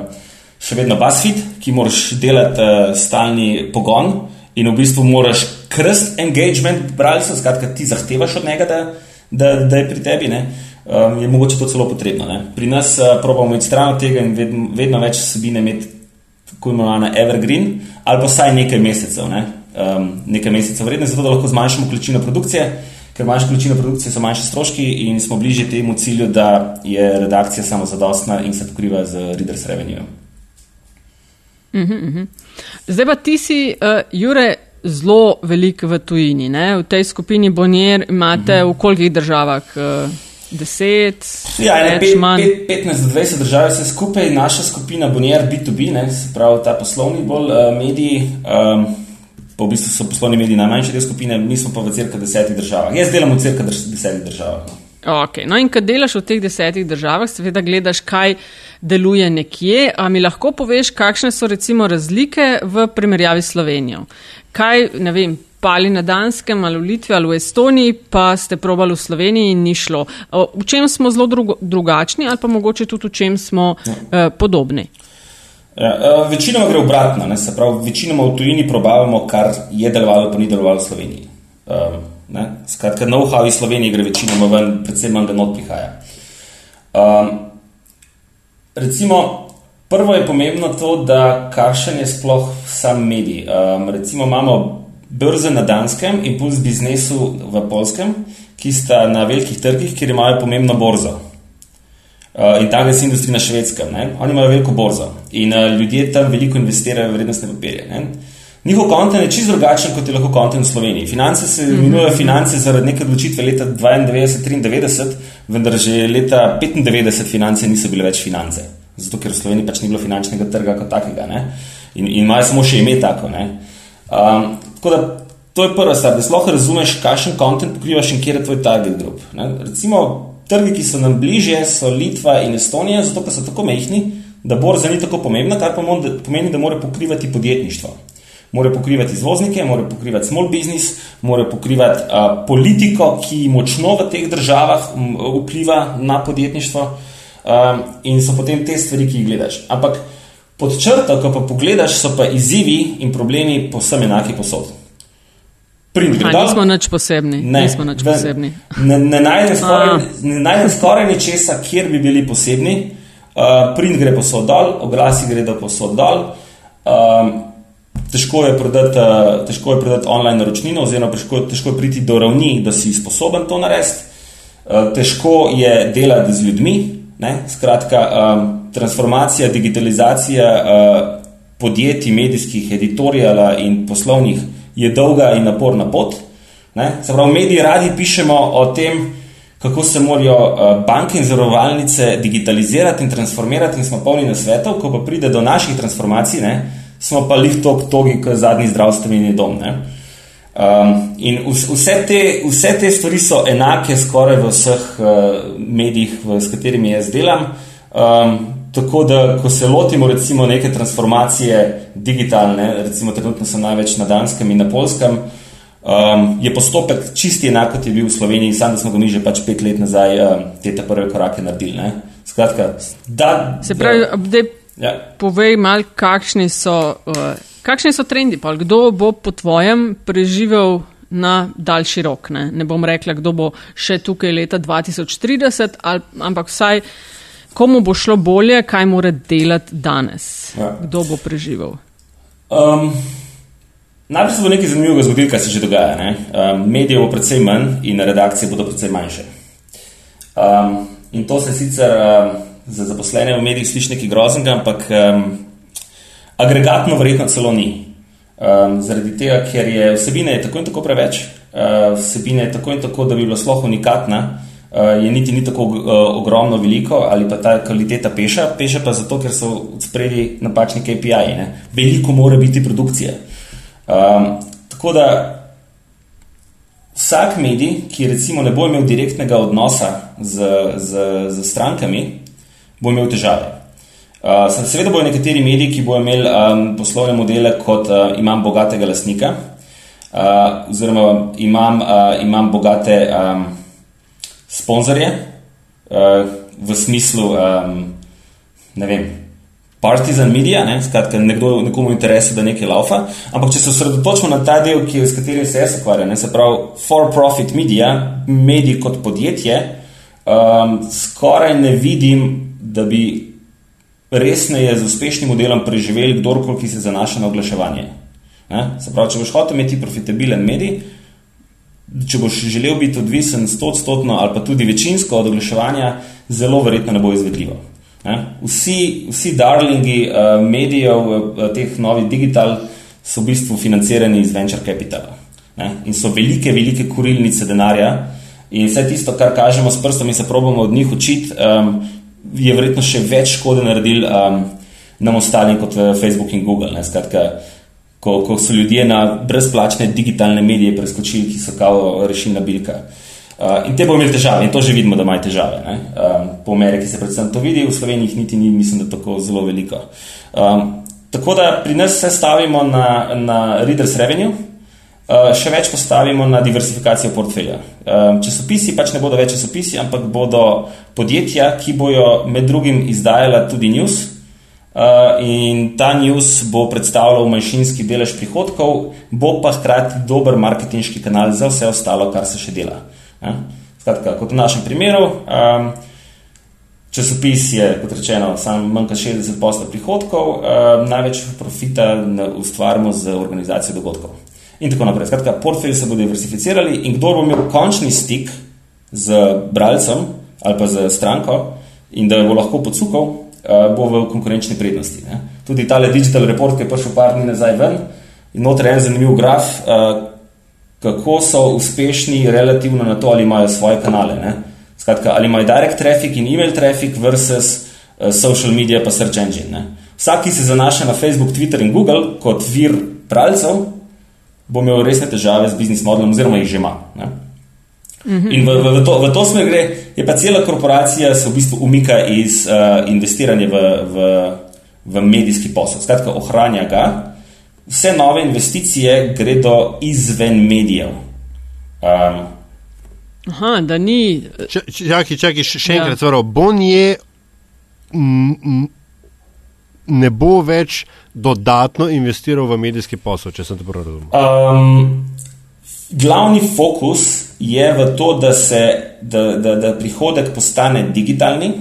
še vedno basfit, ki moraš delati uh, stalni pogon in v bistvu moraš krst engagement bralcev, skratka ti zahtevaš od njega, da, da, da je pri tebi, ne? um, je mogoče to celo potrebno. Ne? Pri nas uh, probamo iti stran od tega in vedno, vedno več vsebine imeti tako imenovana evergreen ali pa vsaj nekaj mesecev. Ne? Um, nekaj mesecev vredne, zato da lahko zmanjšamo količino produkcije, ker manjša količina produkcije so manjši stroški in smo bližje temu cilju, da je redakcija samozadostna in se pokriva z readers revenue. Zdaj pa ti si, uh, Jure, zelo velik v tujini. Ne? V tej skupini Bonnier imate v kolikih državah? Uh, deset, Ja, ne, pet, pet, 15 do 20 držav vse skupaj, naša skupina Bonnier B2B, ne, se pravi ta poslovni bolj uh, mediji. Um, pa v bistvu so poslovni mediji najmanjši del skupine, mi smo pa v cirka desetih državah. Jaz delam v cirka desetih državah. No. Okay. No, in kad delaš v teh desetih državah, seveda gledaš, kaj deluje nekje. A mi lahko poveš, kakšne so recimo razlike v primerjavi s Slovenijo? Kaj, ne vem, pali na Danskem ali v Litvi ali v Estoniji, pa ste probali v Sloveniji in ni šlo. V čem smo zelo drugo, drugačni ali pa mogoče tudi v čem smo ja. eh, podobni? Ja, uh, večinoma gre obratno, ne, se pravi, večinoma v tujini probavamo, kar je delovalo, pa ni delovalo v Sloveniji. Um, Skratka, know-how iz Slovenije gre večinoma ven, predvsem manj ga not prihaja. Um, recimo, prvo je pomembno to, da kakšen je sploh sam medij. Um, recimo imamo brze na Danskem in puls biznesu v Polskem, ki sta na velikih trgih, kjer imajo pomembno borzo. Uh, in tako je industrija na švedskem. Ne? Oni imajo veliko borzo in uh, ljudje tam veliko investirajo v vrednostne papirje. Ne? Njihov kontent je čisto drugačen kot je lahko kontent v Sloveniji. Finance se mhm. imenujejo mm -hmm. finance zaradi neke odločitve leta 92-93, vendar že leta 95 finance niso bile več finance. Zato, ker v Sloveniji pač ni bilo finančnega trga kot takega. Ne? In, in imajo samo še ime tako. Um, tako da to je prva stvar, da sploh razumeš, kakšen kontent pokrivaš in kje je tvoj target group. Ne? Recimo, trgi, ki so nam bližje, so Litva in Estonija, zato ker so tako mehki, da borza ni tako pomembna, kar pomeni, da mora pokrivati podjetništvo mora pokrivati izvoznike, mora pokrivati small business, mora pokrivati uh, politiko, ki močno v teh državah vpliva na podjetništvo um, in so potem te stvari, ki jih gledaš. Ampak pod črto, ko pa pogledaš, so pa izzivi in problemi povsem enaki posod. Ha, nismo nič posebni. Ne, nismo nič posebni. Ne, ne najdem skoraj, najdem skoraj ničesa, kjer bi bili posebni. Uh, print gre posod dol, oglasi gredo posod dol. Um, težko je prodati, uh, težko je prodati online naročnino, oziroma težko, težko je priti do ravni, da si sposoben to narediti. Uh, težko je delati z ljudmi. Ne? Skratka, um, transformacija, digitalizacija podjetij, medijskih, editoriala in poslovnih je dolga in naporna pot. Se pravi, mediji radi pišemo o tem, kako se morajo banke in zavarovalnice digitalizirati in transformirati, in smo polni na svetu, ko pa pride do naših transformacij. Ne? Smo pa lih tok togi, kot zadnji zdravstveni dom. Um, in vse te, vse te stvari so enake skoraj v vseh uh, medijih, v, s katerimi jaz delam. Um, tako da, ko se lotimo recimo neke transformacije digitalne, recimo trenutno sem največ na Danskem in na Polskem, um, je postopek čisti enak, kot je bil v Sloveniji, samo da smo ga mi že pač pet let nazaj um, te prve korake naredili. Ne? Skratka, da, se pravi, da, Ja. Povej mal, kakšni so, uh, kakšni so trendi, pa kdo bo po tvojem preživel na daljši rok. Ne, ne bom rekla, kdo bo še tukaj leta 2030, ali, ampak vsaj komu bo šlo bolje, kaj mora delati danes. Ja. Kdo bo preživel? Um, najprej se bo nekaj zanimivega zgodilo, kaj se že dogaja. Um, medijev bo predvsem manj in redakcije bodo predvsem manjše. Um, in to se sicer. Um, za zaposlene v medijih sliši nekaj groznega, ampak um, agregatno verjetno celo ni. Um, zaradi tega, ker je vsebine je tako in tako preveč, uh, vsebine je tako in tako, da bi bila sploh unikatna, uh, je niti ni tako uh, ogromno veliko ali pa ta kvaliteta peša, peša pa zato, ker so spredi napačni KPI. Ne? Veliko mora biti produkcije. Um, tako da vsak medij, ki recimo ne bo imel direktnega odnosa z, z, z strankami, bo imel težave. Uh, seveda bodo nekateri mediji, ki bodo imeli um, poslovne modele, kot uh, imam bogatega lasnika, uh, oziroma imam, uh, imam bogate um, sponzorje uh, v smislu, um, ne vem, partizan medija, ne? skratka, nekdo, nekomu interesu, da nekaj laufa. Ampak, če se osredotočimo na ta del, ki, s katerim se jaz ukvarjam, se pravi, for-profit medija, mediji kot podjetje, um, skoraj ne vidim da bi resneje z uspešnim modelom preživeli kdorkoli, ki se zanaša na oglaševanje. Ne? Se pravi, če boš hotel imeti profitabilen medij, če boš želel biti odvisen stotstotno ali pa tudi večinsko od oglaševanja, zelo verjetno ne bo izvedljivo. Ne? Vsi, vsi darlingi uh, medijev, uh, teh novih digital, so v bistvu financirani iz venture capitala. Ne? In so velike, velike kurilnice denarja. In vse tisto, kar kažemo s prstom in se probujemo od njih učiti, um, je verjetno še več škode naredil um, nam ostalim kot Facebook in Google. Skratka, ko, ko so ljudje na brezplačne digitalne medije preskočili, ki so kao rešilna bilka. Uh, in te bomo imeli težave, in to že vidimo, da imajo težave. Um, po Ameriki se predvsem to vidi, v Sloveniji niti ni, mislim, da tako zelo veliko. Um, tako da pri nas vse stavimo na, na Reader's Revenue, še več postavimo na diversifikacijo portfelja. Um, časopisi pač ne bodo več časopisi, ampak bodo podjetja, ki bojo med drugim izdajala tudi news. Uh, in ta news bo predstavljal manjšinski delež prihodkov, bo pa hkrati dober marketinški kanal za vse ostalo, kar se še dela. Ja? Skratka, kot v našem primeru, um, časopis je, kot rečeno, samo manj kot 60 posto prihodkov, um, največ profita ustvarjamo z organizacijo dogodkov. In tako naprej. Skratka, portfelji se bodo diversificirali in kdo bo imel končni stik z bralcem ali pa z stranko in da bo lahko podsukal, uh, bo v konkurenčni prednosti. Ne? Tudi tale digital report, ki je prišel par dni nazaj ven, in noter en zanimiv graf, uh, kako so uspešni relativno na to, ali imajo svoje kanale. Ne? Skratka, ali imajo direct traffic in email traffic versus uh, social media pa search engine. Ne? Vsak, ki se zanaša na Facebook, Twitter in Google kot vir pralcev, bo imel resne težave z biznis modelom oziroma jih že ima. Ne? In v, v, v, to, v to smer gre, je pa cela korporacija se v bistvu umika iz uh, investiranja v, v, v medijski posel. Skratka, ohranja ga, vse nove investicije gredo izven medijev. Um, Aha, da ni. Čakaj, čakaj, še enkrat, ja. bon je. Ne bo več dodatno investiral v medijski posel, če sem to prav razumel. Um, glavni fokus je v to, da, se, da, da, da prihodek postane digitalni,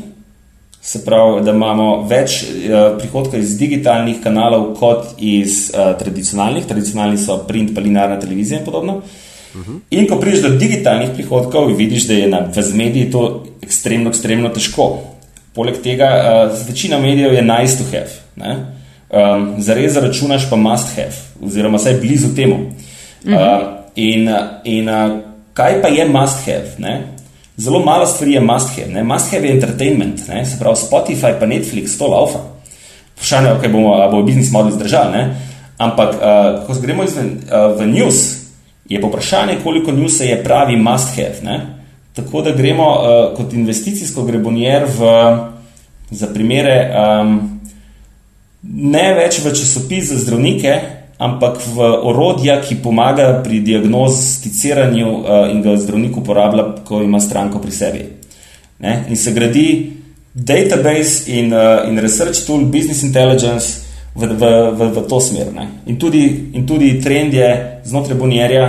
Se pravi, da imamo več uh, prihodka iz digitalnih kanalov kot iz uh, tradicionalnih. Tradicionalni so print, pa linearna televizija in podobno. Uh mhm. -huh. In ko prideš do digitalnih prihodkov, vidiš, da je na mediji to ekstremno, ekstremno težko. Poleg tega, uh, večina medijev je nice to have. Um, Zares računaš pa must have, oziroma vsaj blizu temu. -huh. uh, in in uh, kaj pa je must have? Ne? Zelo malo stvari je must have, ne? must have je entertainment, ne? se pravi Spotify pa Netflix, to laufa. Vprašanje je, okay, bomo, bo biznis model zdržal, ne? ampak uh, ko gremo izven, uh, v news, je poprašanje, koliko news je pravi must have. Ne? Tako da gremo uh, kot investicijsko grebonjer v, za primere, um, ne več v časopis za zdravnike, ampak v orodja, ki pomaga pri diagnosticiranju uh, in ga zdravnik uporablja, ko ima stranko pri sebi. Ne? In se gradi database in, uh, in research tool, business intelligence v, v, v, v to smer. Ne? In, tudi, in tudi trend je znotraj bonjerja,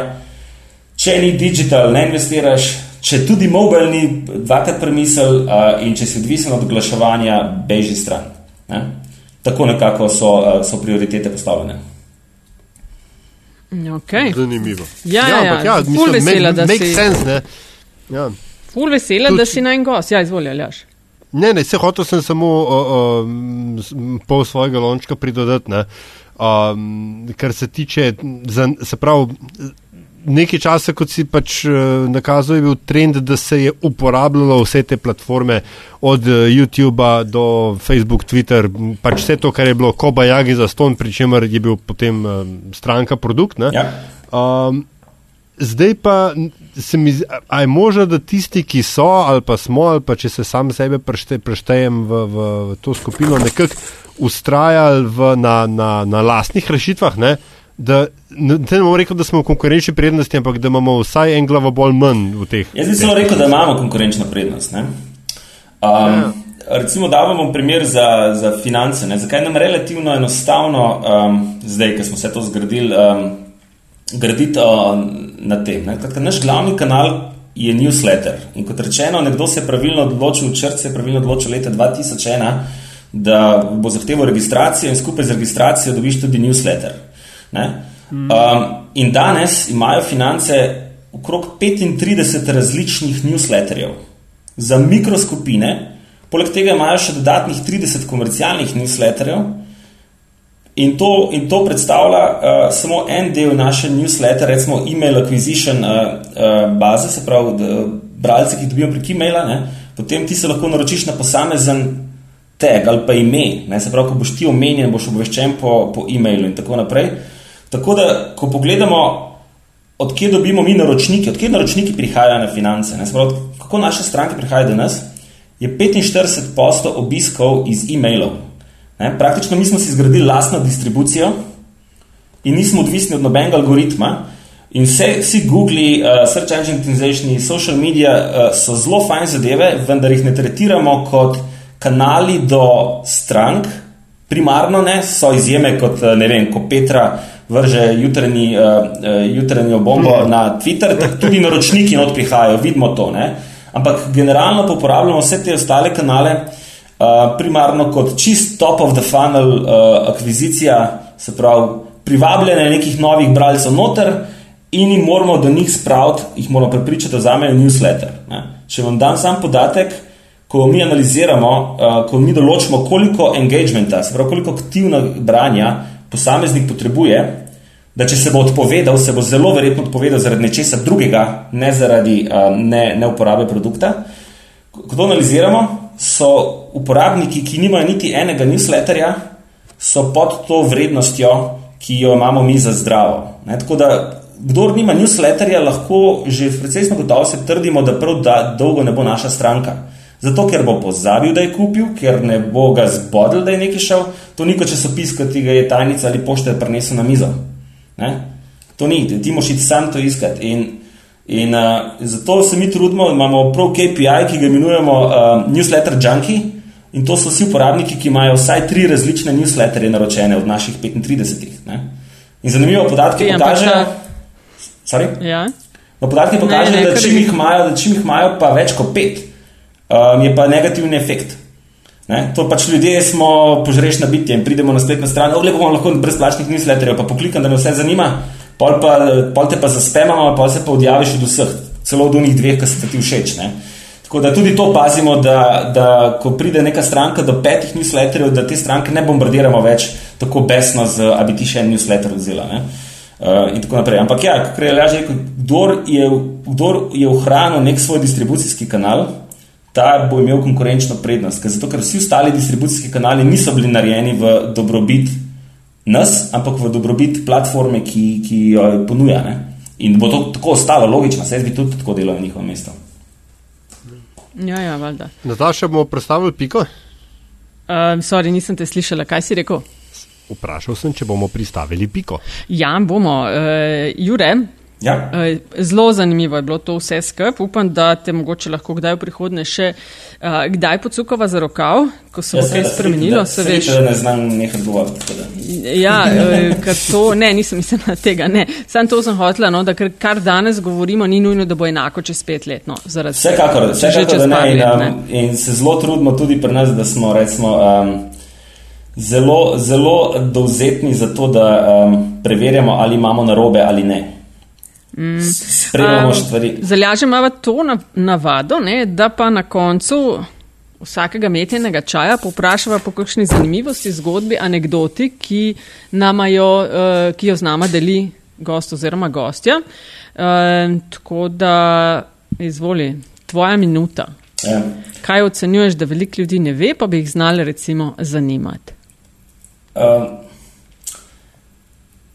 če ni digital, ne investiraš, če tudi mobilni, dvakrat premisel uh, in če si odvisen od oglaševanja, beži stran. Ne? Tako nekako so, uh, so prioritete postavljene. Okay. Zanimivo. Ja, ja, ja, ja mislim, vesela, make, da make si. Sense, ja. Ful vesela, Tuč, da si naj gost. Ja, izvoli, Aljaš. Ne, ne, se hotel sem samo uh, uh, pol svojega lončka pridodati, ne. Um, kar se tiče, za, se pravi, nekaj časa, kot si pač uh, nakazal, je bil trend, da se je uporabljalo vse te platforme, od uh, YouTuba do Facebook, Twitter, pač vse to, kar je bilo kobajagi za ston, pri čemer je bil potem uh, stranka produkt. Ja. Um, zdaj pa se mi zdi, je možno, da tisti, ki so ali pa smo, ali pa če se sam sebe prešte, preštejem v, v, v to skupino, nekako ustrajali v, na, na, na lastnih rešitvah. Ne? Da ne, ne bomo rekel, da smo v konkurenčni prednosti, ampak da imamo vsaj en glavo bolj manj v teh. Jaz bi samo rekel, da imamo konkurenčno prednost. Um, ja. Recimo, da bomo primer za, za finance. Ne? Zakaj nam relativno enostavno, um, zdaj, ko smo vse to zgradili, um, graditi uh, na tem? Kratka, naš glavni kanal je newsletter. In kot rečeno, nekdo se je pravilno odločil, črc se je pravilno odločil leta 2001, da bo zahteval registracijo in skupaj z registracijo dobiš tudi newsletter. Um, in danes imajo finance okrog 35 različnih newsletterjev za mikroskupine, poleg tega imajo še dodatnih 30 komercialnih newsletterjev. In to, in to predstavlja uh, samo en del naše newsletter, recimo email acquisition uh, uh, baze, se pravi, bralce, ki jih dobimo prek e-maila, ne? potem ti se lahko naročiš na posamezen tag ali pa ime, ne? se pravi, ko boš ti omenjen, boš obveščen po, po e-mailu in tako naprej. Tako da, ko pogledamo, odkje dobimo mi naročniki, odkje naročniki prihajajo na finance, ne, sprav, kako naše stranke prihajajo do nas, je 45% obiskov iz e-mailov. Ne, praktično mi smo si zgradili lastno distribucijo in nismo odvisni od nobenega algoritma. In vse, vsi Google, uh, Search Engine Optimization, social media uh, so zelo fajn zadeve, vendar jih ne tretiramo kot kanali do strank, primarno ne, so izjeme kot, ne vem, ko Petra vrže jutranji, uh, jutranjo bombo mm. na Twitter, tako tudi naročniki not prihajajo, vidimo to. Ne. Ampak generalno uporabljamo vse te ostale kanale uh, primarno kot čist top of the funnel uh, akvizicija, se pravi privabljanje nekih novih bralcev noter in jim moramo do njih spraviti, jih moramo prepričati, da zamejo newsletter. Ne. Če vam dam sam podatek, ko mi analiziramo, uh, ko mi določimo, koliko engagementa, se pravi, koliko aktivnega branja posameznik potrebuje, da če se bo odpovedal, se bo zelo verjetno odpovedal zaradi nečesa drugega, ne zaradi uh, ne, neuporabe produkta. Ko to analiziramo, so uporabniki, ki nimajo niti enega newsletterja, so pod to vrednostjo, ki jo imamo mi za zdravo. Ne, tako da, kdor nima newsletterja, lahko že precejšno gotovo se trdimo, da prav da dolgo ne bo naša stranka. Zato, ker bo pozabil, da je kupil, ker ne bo ga zbodil, da je nekaj šel, to ni kot časopis, ki ga je tajnica ali pošte prinesel na mizo. Ne? To ni, ti moš iti sam to iskati. In, in uh, zato se mi trudimo, imamo prav KPI, ki ga imenujemo uh, Newsletter Junkie. In to so vsi uporabniki, ki imajo vsaj tri različne newsletterje naročene od naših 35. Ne? In zanimivo podatke pokaže. Ja. No, podatki pokažejo, da čim jih imajo, da čim jih imajo, pa več kot pet um, je pa negativni efekt. Ne? To pač ljudje smo požrešna bitja in pridemo na spletno stran, oh, bomo lahko brezplačnih newsletterjev, pa poklikam, da me vse zanima, pol, pa, pol te pa zaspemamo, pa se pa odjaviš od vseh, celo od unih dveh, ki se ti všeč. Ne? Tako da tudi to pazimo, da, da ko pride neka stranka do petih newsletterjev, da te stranke ne bombardiramo več tako besno, z, a bi ti še en newsletter vzela. Ne? Uh, in tako naprej. Ampak ja, kot je rekel, kdor je, kdor je ohranil nek svoj distribucijski kanal, ta bo imel konkurenčno prednost. Ker zato, ker vsi ostali distribucijski kanali niso bili narejeni v dobrobit nas, ampak v dobrobit platforme, ki, ki jo ponuja. Ne? In bo to tako ostalo logično, se jaz bi tudi tako delal na njihovem mestu. Ja, ja, valjda. Nataša, bomo predstavili piko? Um, sorry, nisem te slišala, kaj si rekel? Vprašal sem, če bomo pristavili piko. Ja, bomo. Uh, Jure, Ja. Eh, zelo zanimivo je bilo to vse skupaj. Upam, da te mogoče lahko kdaj v prihodnje še uh, kdaj pocukava za rokav, ko se bo ja, kaj spremenilo. Se veš, da ne znam nekaj govoriti. Ja, uh, ker to, ne, nisem mislila tega, ne. Sam to sem hotela, no, da kar, kar danes govorimo, ni nujno, da bo enako čez pet let. No, vsekakor, vsekakor, da ne. In, um, ne. In se zelo trudimo tudi pri nas, da smo recimo. Um, Zelo, zelo dovzetni za to, da um, preverjamo, ali imamo narobe ali ne. Mm. Spremljamo stvari. Zalažem imamo to navado, ne, da pa na koncu vsakega metenega čaja poprašava po kakšni zanimivosti, zgodbi, anekdoti, ki, jo, uh, ki jo z nama deli gost oziroma gostja. Uh, tako da izvoli, tvoja minuta. Ja. Kaj ocenjuješ, da veliko ljudi ne ve, pa bi jih znali recimo zanimati? Uh.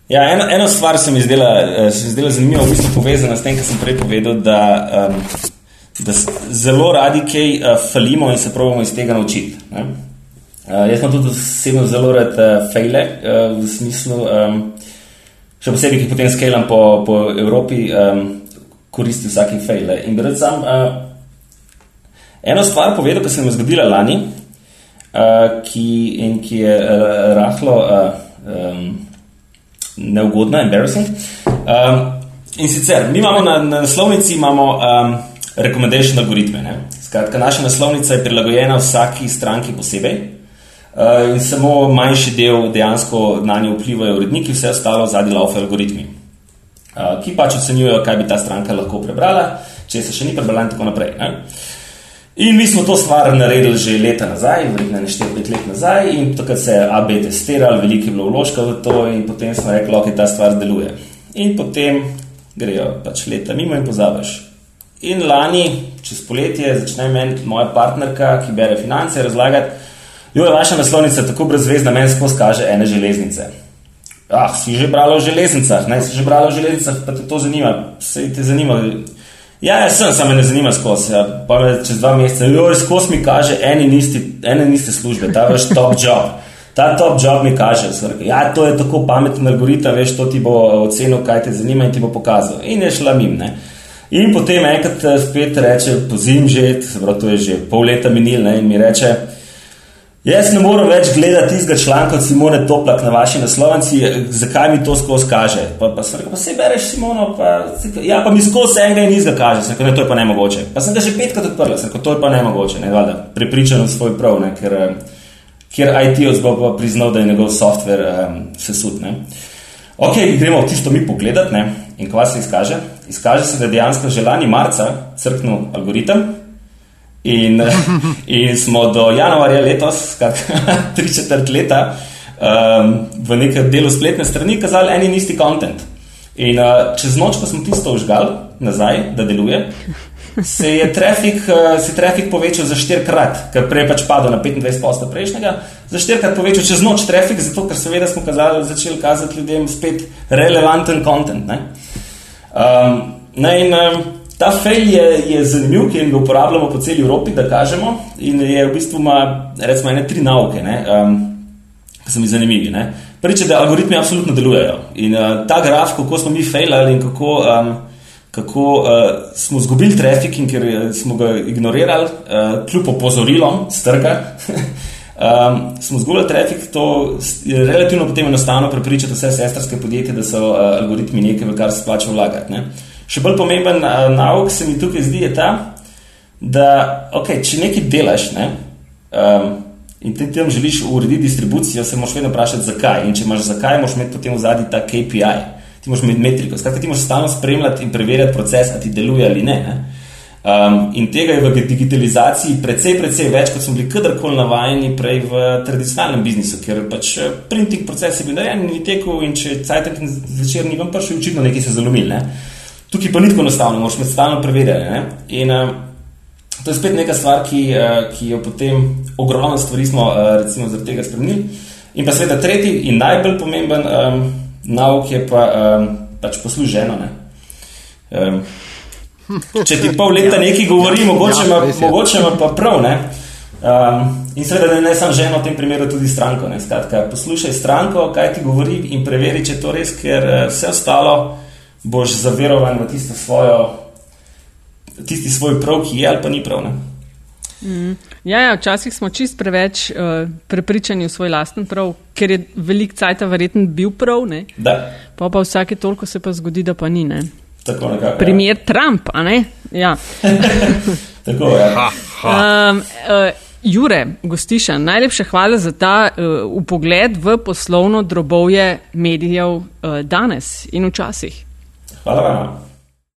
Ja, eno, eno stvar se mi zdela, eh, se mi zdela zanimiva, v bistvu povezana s tem, kar sem prej povedal, da, um, da zelo radi kaj uh, falimo in se pravimo iz tega naučiti. Uh, jaz sem tudi osebno zelo rad uh, fejle, uh, v smislu, um, še posebej, ki potem skelam po, po Evropi, um, koristi vsake fejle. In bi rad sam uh, eno stvar povedal, ki se mi je zgodila lani, uh, ki, in ki je uh, rahlo. Uh, um, neugodna, embarrassing. Um, in sicer, mi imamo na, na naslovnici imamo, um, recommendation algoritme. Ne? Skratka, naša naslovnica je prilagojena vsaki stranki posebej. Uh, in samo manjši del dejansko na njo vplivajo uredniki, vse ostalo zadnji laufe algoritmi, uh, ki pač ocenjujejo, kaj bi ta stranka lahko prebrala, če se še ni prebrala in tako naprej. Ne? In mi smo to stvar naredili že leta nazaj, verjetno ne štiri, pet let nazaj, in takrat se je AB testiral, veliko je bilo vložka v to, in potem smo rekli, da ta stvar deluje. In potem grejo pač leta mimo in pozabiš. In lani, čez poletje, začne meni moja partnerka, ki bere finance, razlagati, da je vaša naslovnica tako brezvezna, meni skozi kaže ene železnice. Ah, si že bral o železnicah, ne si že bral o železnicah, pa te to zanima, se te zanima. Ja, jaz sem, samo me ne zanima skozi. Ja. Pa me čez dva meseca, jo res skozi mi kaže, eni niste, ene niste službe, ta vaš top job. Ta top job mi kaže, da ja, to je tako pameten algoritem, veš, to ti bo ocenil, kaj te zanima in ti bo pokazal. In je šla mim. Ne. In potem enkrat eh, spet reče, pozim že, se pravi, to je že pol leta minil ne, in mi reče, Jaz ne morem več gledati tistega članka od Simone Toplak na vaši naslovnici, zakaj mi to skozi kaže. Pa, pa sem rekel, pa se bereš Simono, pa, ja, pa mi skozi enega in nizga kaže, sem rekel, ne, to je pa ne mogoče. Pa sem ga že petkrat odprl, sem rekel, to je pa ne mogoče, ne, valjda, prepričan v svoj prav, ne, ker, ker IT-oc bo pa priznal, da je njegov softver um, sesut, ne. Ok, gremo v tisto mi pogledat, ne, in kva se izkaže? Izkaže se, da je dejansko že lani marca crknil algoritem, In, in smo do januarja letos, tri četrt leta, um, v nekem delu spletne strani kazali en in isti kontent. In uh, čez noč, ko smo tisto užgali nazaj, da deluje, se je trafik, uh, se trafik povečal za štirikrat, ker prej pač padel na 25% prejšnjega, za štirikrat povečal čez noč trafik, zato ker seveda smo kazali, začeli kazati ljudem spet relevanten kontent. Ne? Um, in, um, Ta fail je, je zanimiv, ker ga uporabljamo po celi Evropi, da kažemo. In je v bistvu ima, recimo, ene tri nauke, um, ki so mi zanimivi. Prvič, da algoritmi absolutno delujejo. In uh, ta graf, kako smo mi failali in kako, um, kako uh, smo izgubili trafik ker smo ga ignorirali, uh, kljub opozorilom z trga. Um, smo zgubili trafik, to je relativno potem enostavno prepričati vse sestrske podjetje, da so uh, algoritmi nekaj, v kar se splača vlagati. Ne? Še bolj pomemben uh, nauk se mi tukaj zdi ta, da okay, če nekaj delaš ne, um, in ti tam želiš urediti distribucijo, se moraš vedno vprašati, zakaj. In če imaš zakaj, moraš imeti potem v zadnji ta KPI, ti moraš imeti metriko. Skratka, ti moraš stalno spremljati in preverjati proces, ali ti deluje ali ne. ne. Um, in tega je v digitalizaciji precej, precej več, kot smo bili kadarkoli navajeni prej v tradicionalnem biznisu, ker pač eh, printing proces je bil narejen in je tekel, in če cajtek zvečer ni vam prišel, očitno nekaj se zalomil. Ne. Tukaj pa ni tako enostavno, moraš med stalno preverjati. In uh, to je spet neka stvar, ki, uh, ki jo potem ogromno stvari smo uh, recimo zaradi tega spremenili. In pa seveda tretji in najbolj pomemben um, nauk je pa um, pač posluženo. Um, če ti pol leta ja, nekaj govori, ja, mogoče, ja, ma, mogoče ma pa prav. Ne? Um, in seveda ne, ne samo ženo, v tem primeru tudi stranko. Skratka, poslušaj stranko, kaj ti govori in preveri, če je to res, ker uh, vse ostalo boš zaverovan v tisto svojo, tisti svoj prav, ki je ali pa ni prav. Mm. Ja, ja, včasih smo čist preveč uh, prepričani v svoj lasten prav, ker je velik cajt verjetno bil prav. Pa pa vsake toliko se pa zgodi, da pa ni. Tako, nekako, ja. Primer ja. Trump, a ne? Ja. Tako je. Ja. Um, uh, Jure, gostiša, najlepša hvala za ta uh, upogled v poslovno drobovje medijev uh, danes in včasih. Hvala vam.